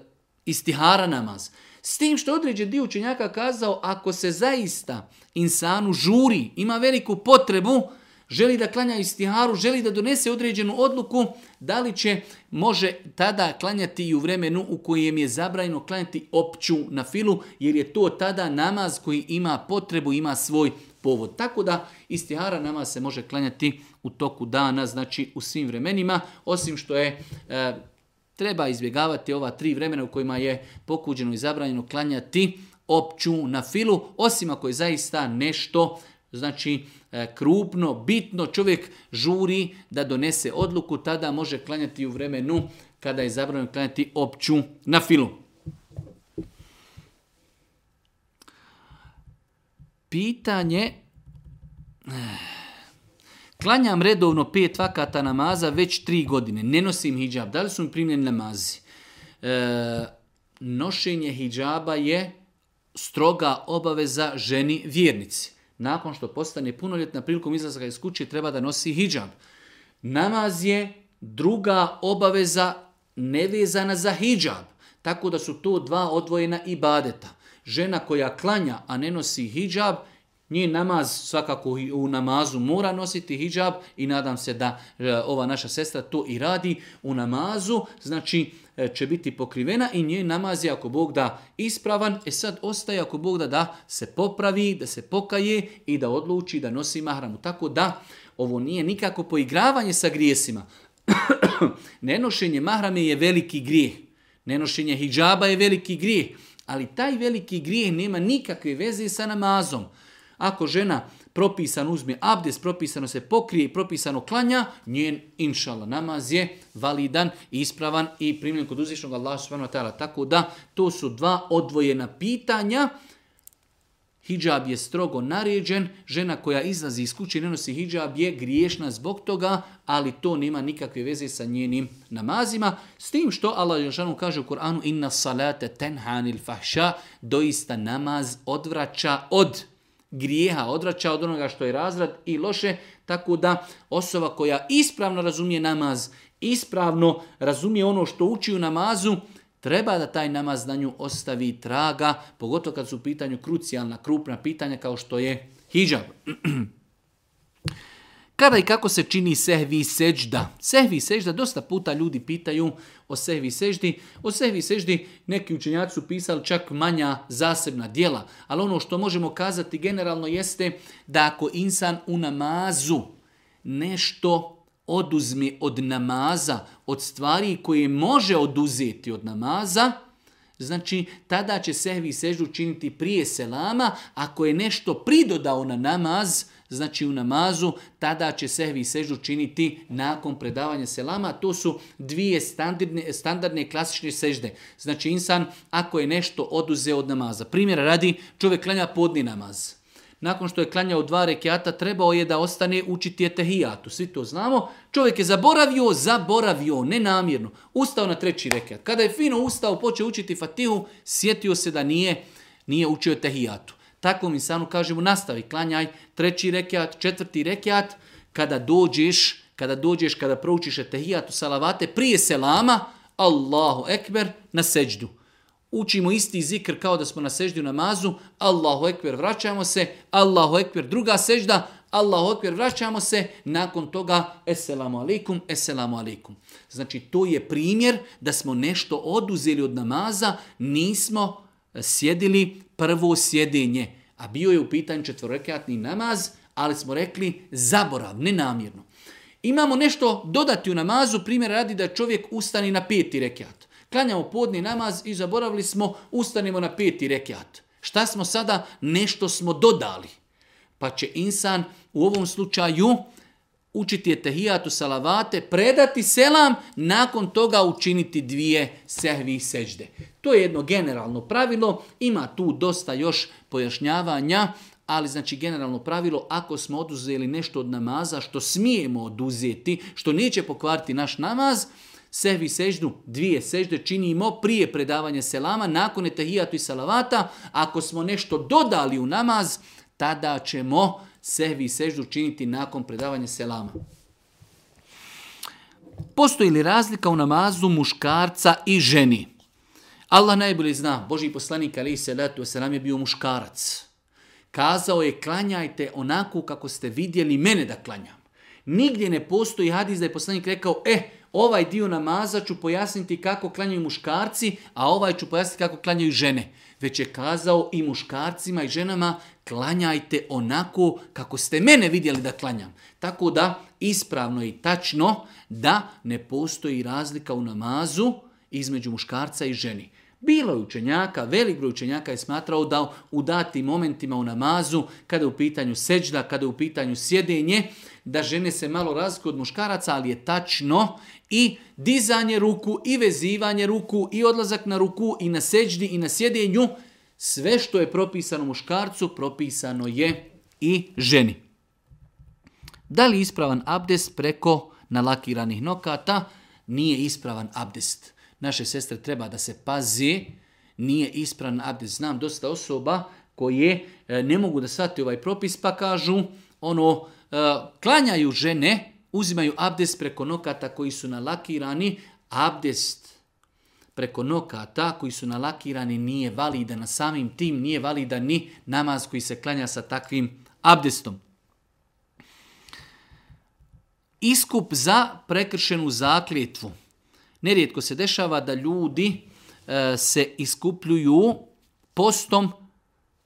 istihara namaz. S tim što određen dio učenjaka kazao ako se zaista insanu žuri, ima veliku potrebu želi da klanja istiharu, želi da donese određenu odluku, da li će može tada klanjati i u vremenu u kojem je zabrajno klanjati opću na filu, jer je to tada namaz koji ima potrebu, ima svoj povod. Tako da istihara namaz se može klanjati u toku dana, znači u svim vremenima, osim što je e, treba izbjegavati ova tri vremena u kojima je pokuđeno i zabranjeno klanjati opću na filu, osim ako je zaista nešto, znači E, krupno, bitno, čovjek žuri da donese odluku, tada može klanjati u vremenu kada je zabranjeno klanjati opću na filu. Pitanje, e, klanjam redovno pet vakata namaza već tri godine, ne nosim hijab, da li su mi primljeni namazi? E, nošenje hijaba je stroga obaveza ženi vjernici nakon što postane punoljetna prilikom izlaska iz kuće treba da nosi hijab. Namaz je druga obaveza nevezana za hijab. Tako da su to dva odvojena ibadeta. Žena koja klanja, a ne nosi hijab, njih namaz svakako u namazu mora nositi hijab i nadam se da e, ova naša sestra to i radi u namazu. Znači, E, će biti pokrivena i njen namazi ako Bog da ispravan, e sad ostaje ako Bog da da se popravi, da se pokaje i da odluči da nosi mahramu. Tako da ovo nije nikako poigravanje sa grijesima. (clears throat) Nenošenje mahrame je veliki grijeh. Nenošenje hijjaba je veliki grijeh. Ali taj veliki grijeh nema nikakve veze sa namazom. Ako žena propisano uzme abdes, propisano se pokrije, propisano klanja, njen inšala namaz je validan, ispravan i primljen kod uzvišnog Allah subhanahu Tako da to su dva odvojena pitanja. Hidžab je strogo naređen, žena koja izlazi iz kuće i ne nosi hidžab je griješna zbog toga, ali to nema nikakve veze sa njenim namazima. S tim što Allah Jelšanu kaže u Koranu inna salate tenhanil fahša, doista namaz odvraća od grijeha, odraća od onoga što je razrad i loše, tako da osoba koja ispravno razumije namaz, ispravno razumije ono što uči u namazu, treba da taj namaz na nju ostavi traga, pogotovo kad su u pitanju krucijalna, krupna pitanja kao što je hijab. (clears throat) Kada i kako se čini sehvi seđda? Sehvi seđda, dosta puta ljudi pitaju o sehvi seždi. O sehvi seždi neki učenjaci su pisali čak manja zasebna dijela. Ali ono što možemo kazati generalno jeste da ako insan u namazu nešto oduzme od namaza, od stvari koje može oduzeti od namaza, Znači, tada će sehvi i seždu činiti prije selama. Ako je nešto pridodao na namaz, znači u namazu, tada će sehvi i seždu činiti nakon predavanja selama. To su dvije standardne, standardne klasične sežde. Znači, insan ako je nešto oduzeo od namaza. Primjer radi, čovjek klanja podni namaz nakon što je klanjao dva rekiata, trebao je da ostane učiti etehijatu. Svi to znamo. Čovjek je zaboravio, zaboravio, nenamjerno. Ustao na treći rekiat. Kada je fino ustao, počeo učiti fatihu, sjetio se da nije, nije učio etehijatu. mi sanu kažemo nastavi, klanjaj treći rekiat, četvrti rekiat. Kada dođeš, kada dođeš, kada proučiš etehijatu, salavate, prije selama, Allahu ekber, na seđdu učimo isti zikr kao da smo na seždi u namazu, Allahu ekber, vraćamo se, Allahu ekber, druga sežda, Allahu ekber, vraćamo se, nakon toga eselamu alikum, eselamu alikum. Znači to je primjer da smo nešto oduzeli od namaza, nismo e, sjedili prvo sjedenje, a bio je u pitanju četvorekatni namaz, ali smo rekli zaborav, nenamjerno. Imamo nešto dodati u namazu, primjer radi da čovjek ustani na peti rekat. Klanjamo podni namaz i zaboravili smo, ustanimo na peti rekiat. Šta smo sada? Nešto smo dodali. Pa će insan u ovom slučaju učiti je tehijatu salavate, predati selam, nakon toga učiniti dvije sehvi sežde. To je jedno generalno pravilo, ima tu dosta još pojašnjavanja, ali znači generalno pravilo, ako smo oduzeli nešto od namaza što smijemo oduzeti, što neće pokvariti naš namaz, sehvi seždu, dvije sežde činimo prije predavanja selama, nakon etahijatu i salavata. Ako smo nešto dodali u namaz, tada ćemo sehvi seždu činiti nakon predavanja selama. Postoji li razlika u namazu muškarca i ženi? Allah najbolje zna, Boži poslanik ali Selatu, wasalam je bio muškarac. Kazao je klanjajte onako kako ste vidjeli mene da klanjam. Nigdje ne postoji hadis da je poslanik rekao, eh, Ovaj dio namaza ću pojasniti kako klanjaju muškarci, a ovaj ću pojasniti kako klanjaju žene. Već je kazao i muškarcima i ženama klanjajte onako kako ste mene vidjeli da klanjam. Tako da ispravno i tačno da ne postoji razlika u namazu između muškarca i ženi. Bilo je učenjaka, velik broj učenjaka je smatrao da u datim momentima u namazu, kada je u pitanju seđda, kada je u pitanju sjedenje, da žene se malo razlikuju od muškaraca, ali je tačno i dizanje ruku, i vezivanje ruku, i odlazak na ruku, i na seđdi, i na sjedenju. Sve što je propisano muškarcu, propisano je i ženi. Da li ispravan abdest preko nalakiranih nokata? Nije ispravan abdest. Naše sestre treba da se pazi, nije ispravan abdest. Znam dosta osoba koje e, ne mogu da shvate ovaj propis pa kažu ono E, klanjaju žene, uzimaju abdest preko nokata koji su nalakirani, abdest preko nokata koji su nalakirani nije validan, na samim tim nije validan ni namaz koji se klanja sa takvim abdestom. Iskup za prekršenu zakljetvu. Nerijetko se dešava da ljudi e, se iskupljuju postom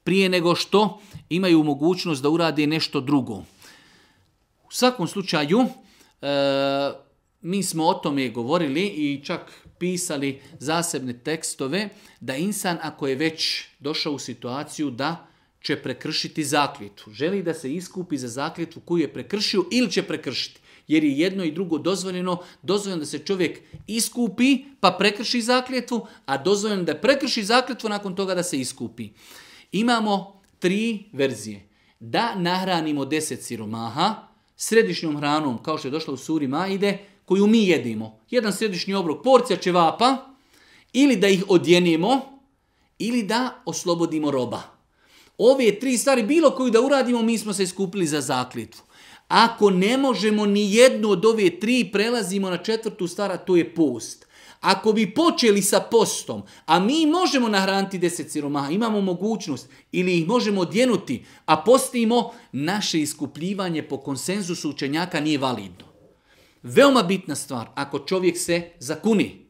prije nego što imaju mogućnost da urade nešto drugo svakom slučaju, e, mi smo o tome govorili i čak pisali zasebne tekstove, da insan ako je već došao u situaciju da će prekršiti zakljetvu. Želi da se iskupi za zakljetvu koju je prekršio ili će prekršiti. Jer je jedno i drugo dozvoljeno. Dozvoljeno da se čovjek iskupi pa prekrši zakljetvu, a dozvoljeno da prekrši zakljetvu nakon toga da se iskupi. Imamo tri verzije. Da nahranimo deset siromaha, središnjom hranom, kao što je došlo u suri majde koju mi jedimo. Jedan središnji obrok, porcija čevapa, ili da ih odjenimo, ili da oslobodimo roba. Ove tri stvari, bilo koju da uradimo, mi smo se iskupili za zaklitvu. Ako ne možemo ni jednu od ove tri, prelazimo na četvrtu stara, to je post. Ako bi počeli sa postom, a mi možemo nahraniti deset siromaha, imamo mogućnost ili ih možemo odjenuti, a postimo, naše iskupljivanje po konsenzusu učenjaka nije validno. Veoma bitna stvar, ako čovjek se zakuni,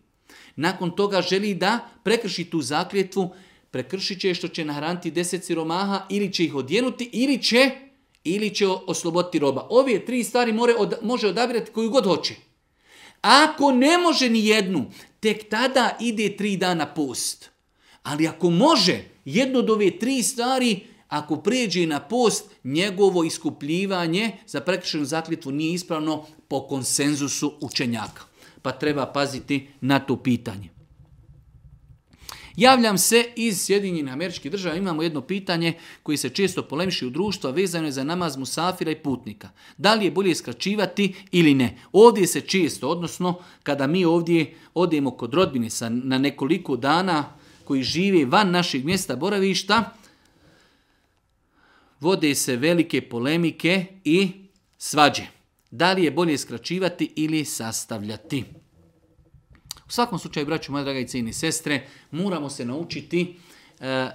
nakon toga želi da prekrši tu zakljetvu, prekršit će što će nahraniti deset siromaha ili će ih odjenuti ili će ili će osloboditi roba. Ove tri stvari more, od, može odabirati koju god hoće. Ako ne može ni jednu, tek tada ide tri dana post. Ali ako može, jedno od ove tri stvari, ako prijeđe na post, njegovo iskupljivanje za prekršenu zakljetvu nije ispravno po konsenzusu učenjaka. Pa treba paziti na to pitanje. Javljam se iz Sjedinjenih Američkih Država Imamo jedno pitanje koje se često polemiši u društvu, a vezano je za namaz musafira i putnika. Da li je bolje skraćivati ili ne? Ovdje se često, odnosno kada mi ovdje odemo kod rodbine sa, na nekoliko dana koji žive van našeg mjesta boravišta, vode se velike polemike i svađe. Da li je bolje skraćivati ili sastavljati? U svakom slučaju, braću moje draga i cijeni sestre, moramo se naučiti e,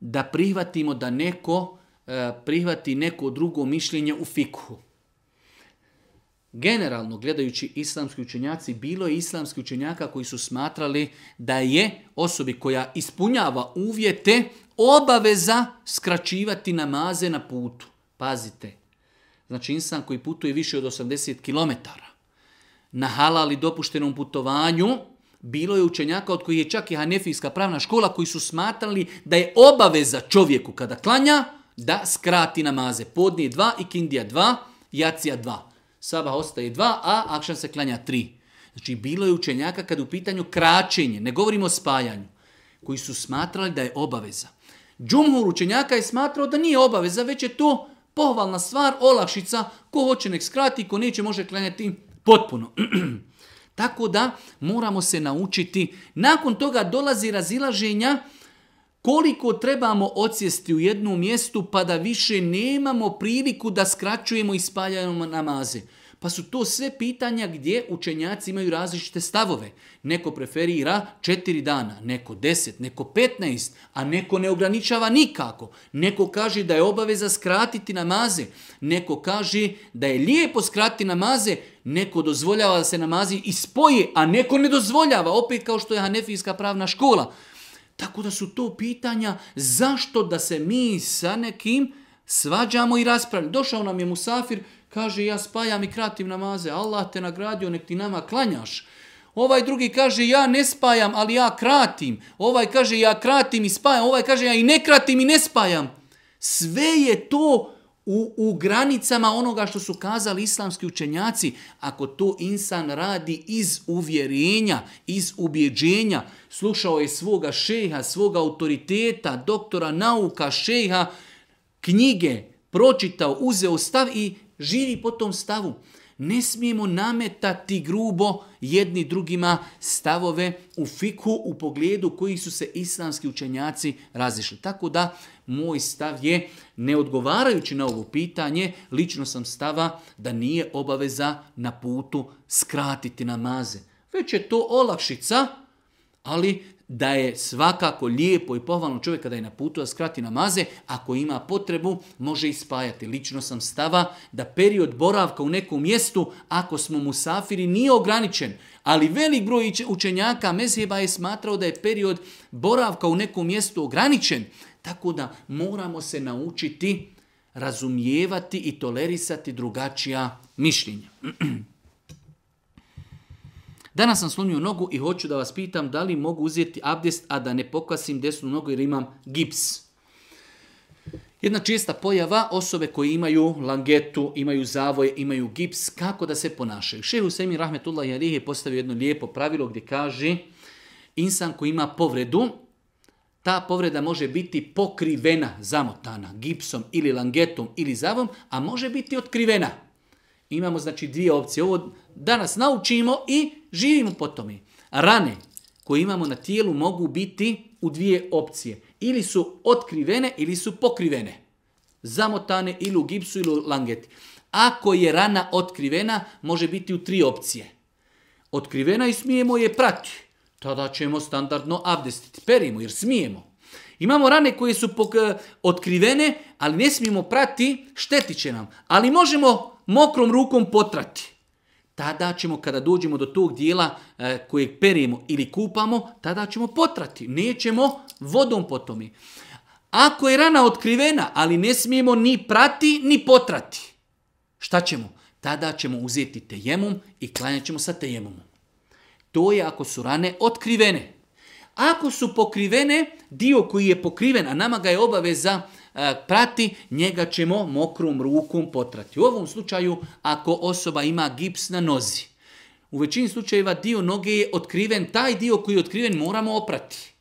da prihvatimo da neko e, prihvati neko drugo mišljenje u fikhu. Generalno gledajući islamski učenjaci, bilo je islamski učenjaka koji su smatrali da je osobi koja ispunjava uvjete obaveza skraćivati namaze na putu. Pazite, znači insan koji putuje više od 80 km na halal dopuštenom putovanju, bilo je učenjaka od kojih je čak i Hanefijska pravna škola koji su smatrali da je obaveza čovjeku kada klanja da skrati namaze. Podnije dva, ikindija dva, jacija dva. Sabah ostaje dva, a akšan se klanja tri. Znači bilo je učenjaka kad u pitanju kraćenje, ne govorimo o spajanju, koji su smatrali da je obaveza. Džumhur učenjaka je smatrao da nije obaveza, već je to pohvalna stvar, olakšica, ko hoće nek skrati, ko neće može klanjati Potpuno. (clears throat) Tako da moramo se naučiti. Nakon toga dolazi razilaženja koliko trebamo odsjesti u jednom mjestu pa da više nemamo priliku da skraćujemo i spaljamo namaze. Pa su to sve pitanja gdje učenjaci imaju različite stavove. Neko preferira četiri dana, neko deset, neko petnaest, a neko ne ograničava nikako. Neko kaže da je obaveza skratiti namaze, neko kaže da je lijepo skratiti namaze, neko dozvoljava da se namazi i spoje, a neko ne dozvoljava, opet kao što je Hanefijska pravna škola. Tako da su to pitanja zašto da se mi sa nekim svađamo i raspravljamo. Došao nam je Musafir, kaže ja spajam i kratim namaze, Allah te nagradio, nek ti nama klanjaš. Ovaj drugi kaže ja ne spajam, ali ja kratim. Ovaj kaže ja kratim i spajam, ovaj kaže ja i ne kratim i ne spajam. Sve je to u, u granicama onoga što su kazali islamski učenjaci. Ako to insan radi iz uvjerenja, iz ubjeđenja, slušao je svoga šeha, svoga autoriteta, doktora nauka, šeha, knjige pročitao, uzeo stav i živi po tom stavu. Ne smijemo nametati grubo jedni drugima stavove u fiku u pogledu koji su se islamski učenjaci razišli. Tako da moj stav je, ne odgovarajući na ovo pitanje, lično sam stava da nije obaveza na putu skratiti namaze. Već je to olakšica, ali da je svakako lijepo i pohvalno čovjeka kada je na putu da skrati namaze, ako ima potrebu može ispajati. Lično sam stava da period boravka u nekom mjestu, ako smo musafiri, nije ograničen. Ali velik broj učenjaka Mezheba je smatrao da je period boravka u nekom mjestu ograničen. Tako da moramo se naučiti razumijevati i tolerisati drugačija mišljenja. (clears throat) Danas sam slomio nogu i hoću da vas pitam da li mogu uzeti abdest, a da ne pokasim desnu nogu jer imam gips. Jedna čista pojava osobe koje imaju langetu, imaju zavoje, imaju gips, kako da se ponašaju. Šehu u Rahmetullah Jalih je postavio jedno lijepo pravilo gdje kaže insan koji ima povredu, ta povreda može biti pokrivena, zamotana gipsom ili langetom ili zavom, a može biti otkrivena. Imamo znači dvije opcije. Ovo danas naučimo i živimo po tome. Rane koje imamo na tijelu mogu biti u dvije opcije. Ili su otkrivene ili su pokrivene. Zamotane ili u gipsu ili u langeti. Ako je rana otkrivena, može biti u tri opcije. Otkrivena i smijemo je prati. Tada ćemo standardno abdestiti. Perimo jer smijemo. Imamo rane koje su otkrivene, ali ne smijemo prati, štetit će nam. Ali možemo mokrom rukom potrati tada ćemo kada dođemo do tog dijela e, kojeg perimo ili kupamo, tada ćemo potrati, nećemo vodom potomi. Ako je rana otkrivena, ali ne smijemo ni prati ni potrati, šta ćemo? Tada ćemo uzeti tejemom i klanjat ćemo sa tejemom. To je ako su rane otkrivene. Ako su pokrivene, dio koji je pokriven, a nama ga je obaveza E, prati, njega ćemo mokrom rukom potrati. U ovom slučaju ako osoba ima gips na nozi, u većini slučajeva dio noge je otkriven, taj dio koji je otkriven moramo oprati.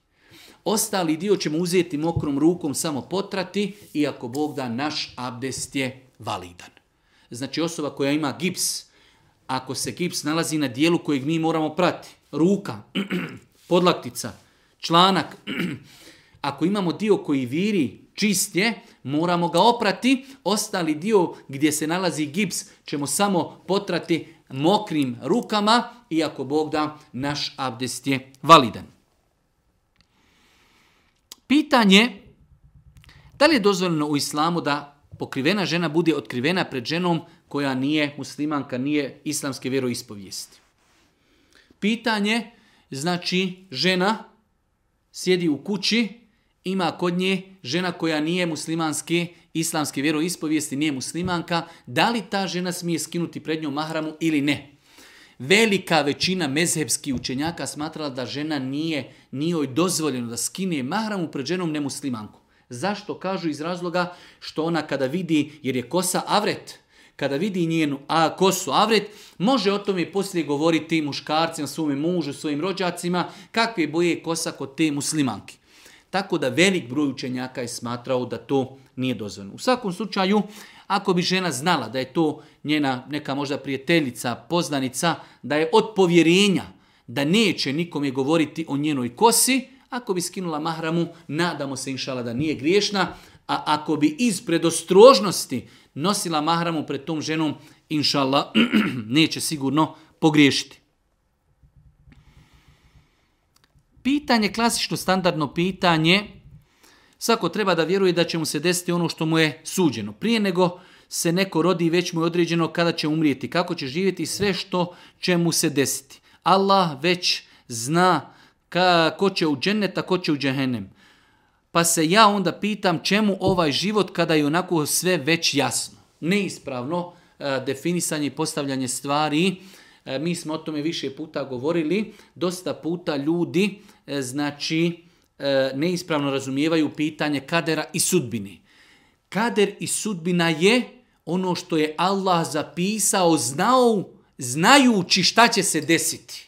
Ostali dio ćemo uzeti mokrom rukom samo potrati, iako Bog da naš abdest je validan. Znači osoba koja ima gips, ako se gips nalazi na dijelu kojeg mi moramo prati, ruka, (clears throat) podlaktica, članak, (clears throat) ako imamo dio koji viri, čist je, moramo ga oprati, ostali dio gdje se nalazi gips ćemo samo potrati mokrim rukama, iako Bog da naš abdest je validan. Pitanje, da li je dozvoljeno u islamu da pokrivena žena bude otkrivena pred ženom koja nije muslimanka, nije islamske vjeroispovijesti? Pitanje, znači žena sjedi u kući, ima kod nje žena koja nije muslimanske, islamske vjeroispovijesti, nije muslimanka, da li ta žena smije skinuti pred njom mahramu ili ne? Velika većina mezhebskih učenjaka smatrala da žena nije, njoj dozvoljeno da skine mahramu pred ženom nemuslimanku. Zašto? Kažu iz razloga što ona kada vidi, jer je kosa avret, kada vidi njenu a, kosu avret, može o tome poslije govoriti muškarcima, svome mužu, svojim rođacima, kakve boje kosa kod te muslimanki. Tako da velik broj učenjaka je smatrao da to nije dozvoljeno. U svakom slučaju, ako bi žena znala da je to njena neka možda prijateljica, poznanica, da je od povjerenja, da neće nikome govoriti o njenoj kosi, ako bi skinula mahramu, nadamo se inšala da nije griješna, a ako bi iz predostrožnosti nosila mahramu pred tom ženom, inšala (clears throat) neće sigurno pogriješiti. pitanje, klasično standardno pitanje, svako treba da vjeruje da će mu se desiti ono što mu je suđeno. Prije nego se neko rodi i već mu je određeno kada će umrijeti, kako će živjeti sve što će mu se desiti. Allah već zna ka, ko će u džennet, ko će u džehennem. Pa se ja onda pitam čemu ovaj život kada je onako sve već jasno. Neispravno eh, definisanje i postavljanje stvari E, mi smo o tome više puta govorili, dosta puta ljudi e, znači e, neispravno razumijevaju pitanje kadera i sudbine. Kader i sudbina je ono što je Allah zapisao, znao, znajući šta će se desiti.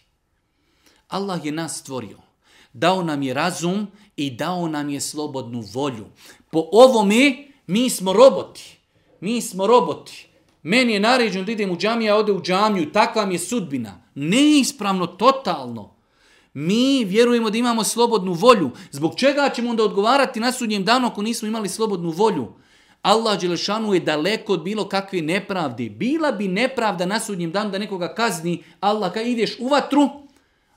Allah je nas stvorio. Dao nam je razum i dao nam je slobodnu volju. Po ovome mi smo roboti. Mi smo roboti meni je naređeno da idem u džamiju, ode u džamiju, takva mi je sudbina. Neispravno, totalno. Mi vjerujemo da imamo slobodnu volju. Zbog čega ćemo onda odgovarati na sudnjem danu ako nismo imali slobodnu volju? Allah Đelešanu je daleko od bilo kakve nepravde. Bila bi nepravda na sudnjem danu da nekoga kazni. Allah ka ideš u vatru,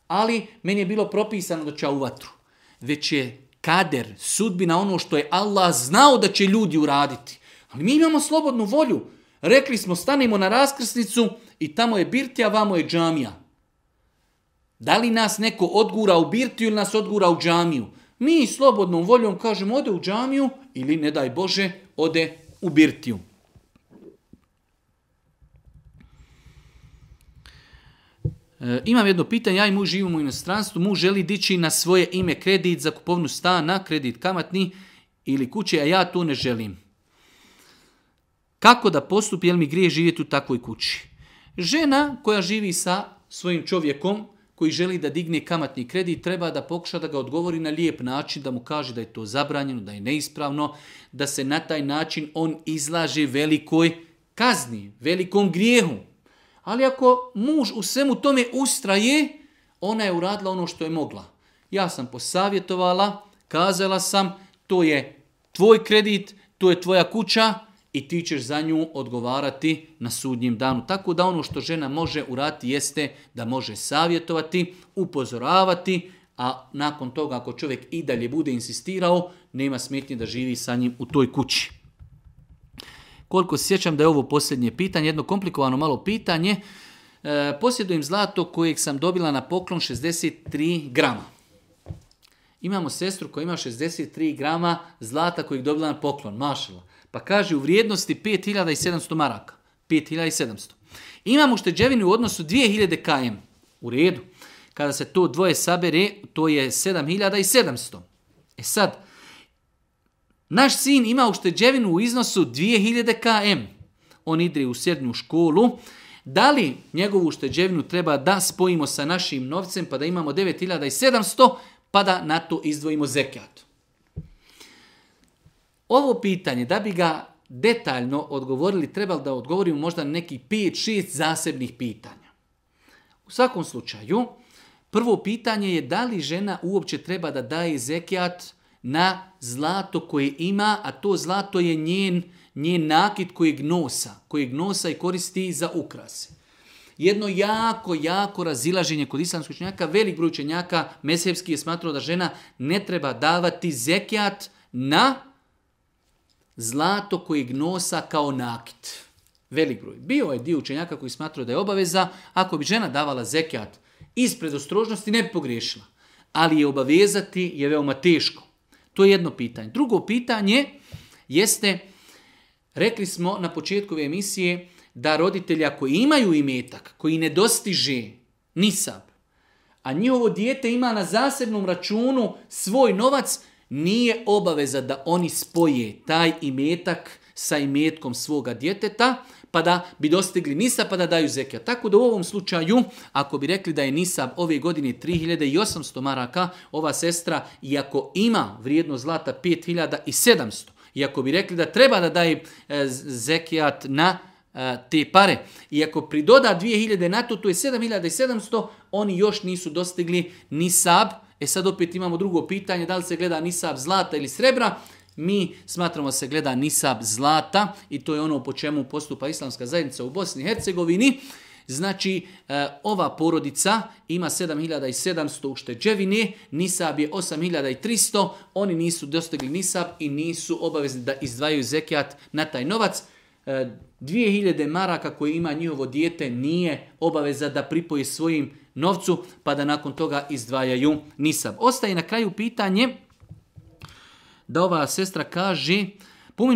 ali meni je bilo propisano da će u vatru. Već je kader, sudbina ono što je Allah znao da će ljudi uraditi. Ali mi imamo slobodnu volju. Rekli smo stanimo na raskrsnicu i tamo je birtija, vamo je džamija. Da li nas neko odgura u birtiju ili nas odgura u džamiju? Mi slobodnom voljom kažemo ode u džamiju ili ne daj Bože ode u birtiju. E, imam jedno pitanje, ja i muž živimo u inostranstvu, muž želi dići na svoje ime kredit za kupovnu stana, kredit kamatni ili kuće, a ja to ne želim. Kako da postupi, jel mi grije živjeti u takvoj kući? Žena koja živi sa svojim čovjekom, koji želi da digne kamatni kredit, treba da pokuša da ga odgovori na lijep način, da mu kaže da je to zabranjeno, da je neispravno, da se na taj način on izlaže velikoj kazni, velikom grijehu. Ali ako muž u svemu tome ustraje, ona je uradila ono što je mogla. Ja sam posavjetovala, kazala sam, to je tvoj kredit, to je tvoja kuća, i ti ćeš za nju odgovarati na sudnjem danu. Tako da ono što žena može urati jeste da može savjetovati, upozoravati, a nakon toga ako čovjek i dalje bude insistirao, nema smetnje da živi sa njim u toj kući. Koliko se sjećam da je ovo posljednje pitanje, jedno komplikovano malo pitanje, e, posjedujem zlato kojeg sam dobila na poklon 63 grama. Imamo sestru koja ima 63 grama zlata kojeg dobila na poklon, mašala. Pa kaže u vrijednosti 5700 maraka. 5700. Imamo ušteđevinu u odnosu 2000 km. U redu. Kada se to dvoje sabere, to je 7700. E sad, naš sin ima ušteđevinu u iznosu 2000 km. On ide u srednju školu. Da li njegovu ušteđevinu treba da spojimo sa našim novcem pa da imamo 9700 pa da na to izdvojimo zekat? Ovo pitanje, da bi ga detaljno odgovorili, trebali da odgovorimo možda neki 5-6 zasebnih pitanja. U svakom slučaju, prvo pitanje je da li žena uopće treba da daje zekijat na zlato koje ima, a to zlato je njen, njen nakit kojeg nosa, kojeg nosa i koristi za ukras. Jedno jako, jako razilaženje kod islamskih učenjaka, velik broj učenjaka, Mesevski je smatrao da žena ne treba davati zekijat na zlato kojeg nosa kao nakit. Velik broj. Bio je dio učenjaka koji smatrao da je obaveza, ako bi žena davala zekijat iz predostrožnosti, ne bi pogriješila. Ali je obavezati je veoma teško. To je jedno pitanje. Drugo pitanje jeste, rekli smo na početku ove emisije, da roditelji koji imaju imetak koji ne dostiže nisab, a njihovo dijete ima na zasebnom računu svoj novac, nije obaveza da oni spoje taj imetak sa imetkom svoga djeteta, pa da bi dostigli nisab, pa da daju zekija. Tako da u ovom slučaju, ako bi rekli da je nisab ove godine 3800 maraka, ova sestra, iako ima vrijedno zlata 5700, iako bi rekli da treba da daje e, zekijat na e, te pare. iako ako pridoda 2000 na to, to je 7700, oni još nisu dostigli ni E sad opet imamo drugo pitanje, da li se gleda nisab zlata ili srebra? Mi smatramo se gleda nisab zlata i to je ono po čemu postupa islamska zajednica u Bosni i Hercegovini. Znači, e, ova porodica ima 7700 ušteđevine, nisab je 8300, oni nisu dostigli nisab i nisu obavezni da izdvajaju zekijat na taj novac. 2000 e, maraka koje ima njihovo dijete nije obaveza da pripoji svojim novcu, pa da nakon toga izdvajaju nisam. Ostaje na kraju pitanje da ova sestra kaže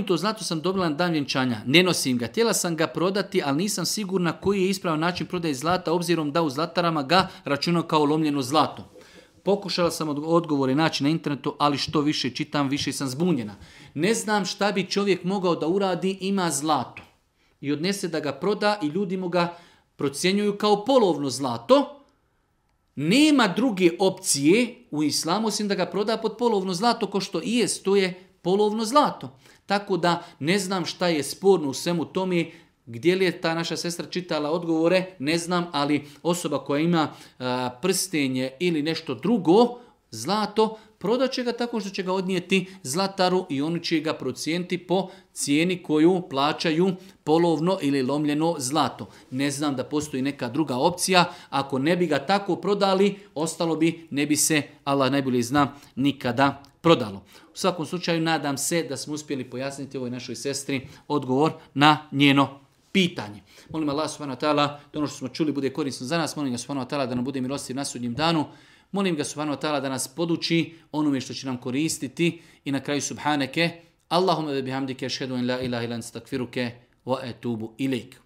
to zlato sam dobila na dan vjenčanja. Ne nosim ga. Htjela sam ga prodati, ali nisam sigurna koji je ispravan način prodaje zlata, obzirom da u zlatarama ga računaju kao lomljeno zlato. Pokušala sam odgovore naći na internetu, ali što više čitam, više sam zbunjena. Ne znam šta bi čovjek mogao da uradi, ima zlato. I odnese da ga proda i ljudi mu ga procjenjuju kao polovno zlato, nema druge opcije u islamu osim da ga proda pod polovno zlato, ko što i jest, to je polovno zlato. Tako da ne znam šta je sporno u svemu tome, gdje li je ta naša sestra čitala odgovore, ne znam, ali osoba koja ima prstenje ili nešto drugo, zlato, prodat će ga tako što će ga odnijeti zlataru i oni će ga procijenti po cijeni koju plaćaju polovno ili lomljeno zlato. Ne znam da postoji neka druga opcija. Ako ne bi ga tako prodali, ostalo bi, ne bi se, Allah najbolje zna, nikada prodalo. U svakom slučaju, nadam se da smo uspjeli pojasniti ovoj našoj sestri odgovor na njeno pitanje. Molim Allah subhanahu da ono što smo čuli bude korisno za nas. Molim ga subhanahu da nam bude milosti na sudnjem danu. Molim ga subhanahu da nas poduči onome što će nam koristiti. I na kraju subhaneke, Allahumma bihamdike, šedu in la ilaha واتوب اليك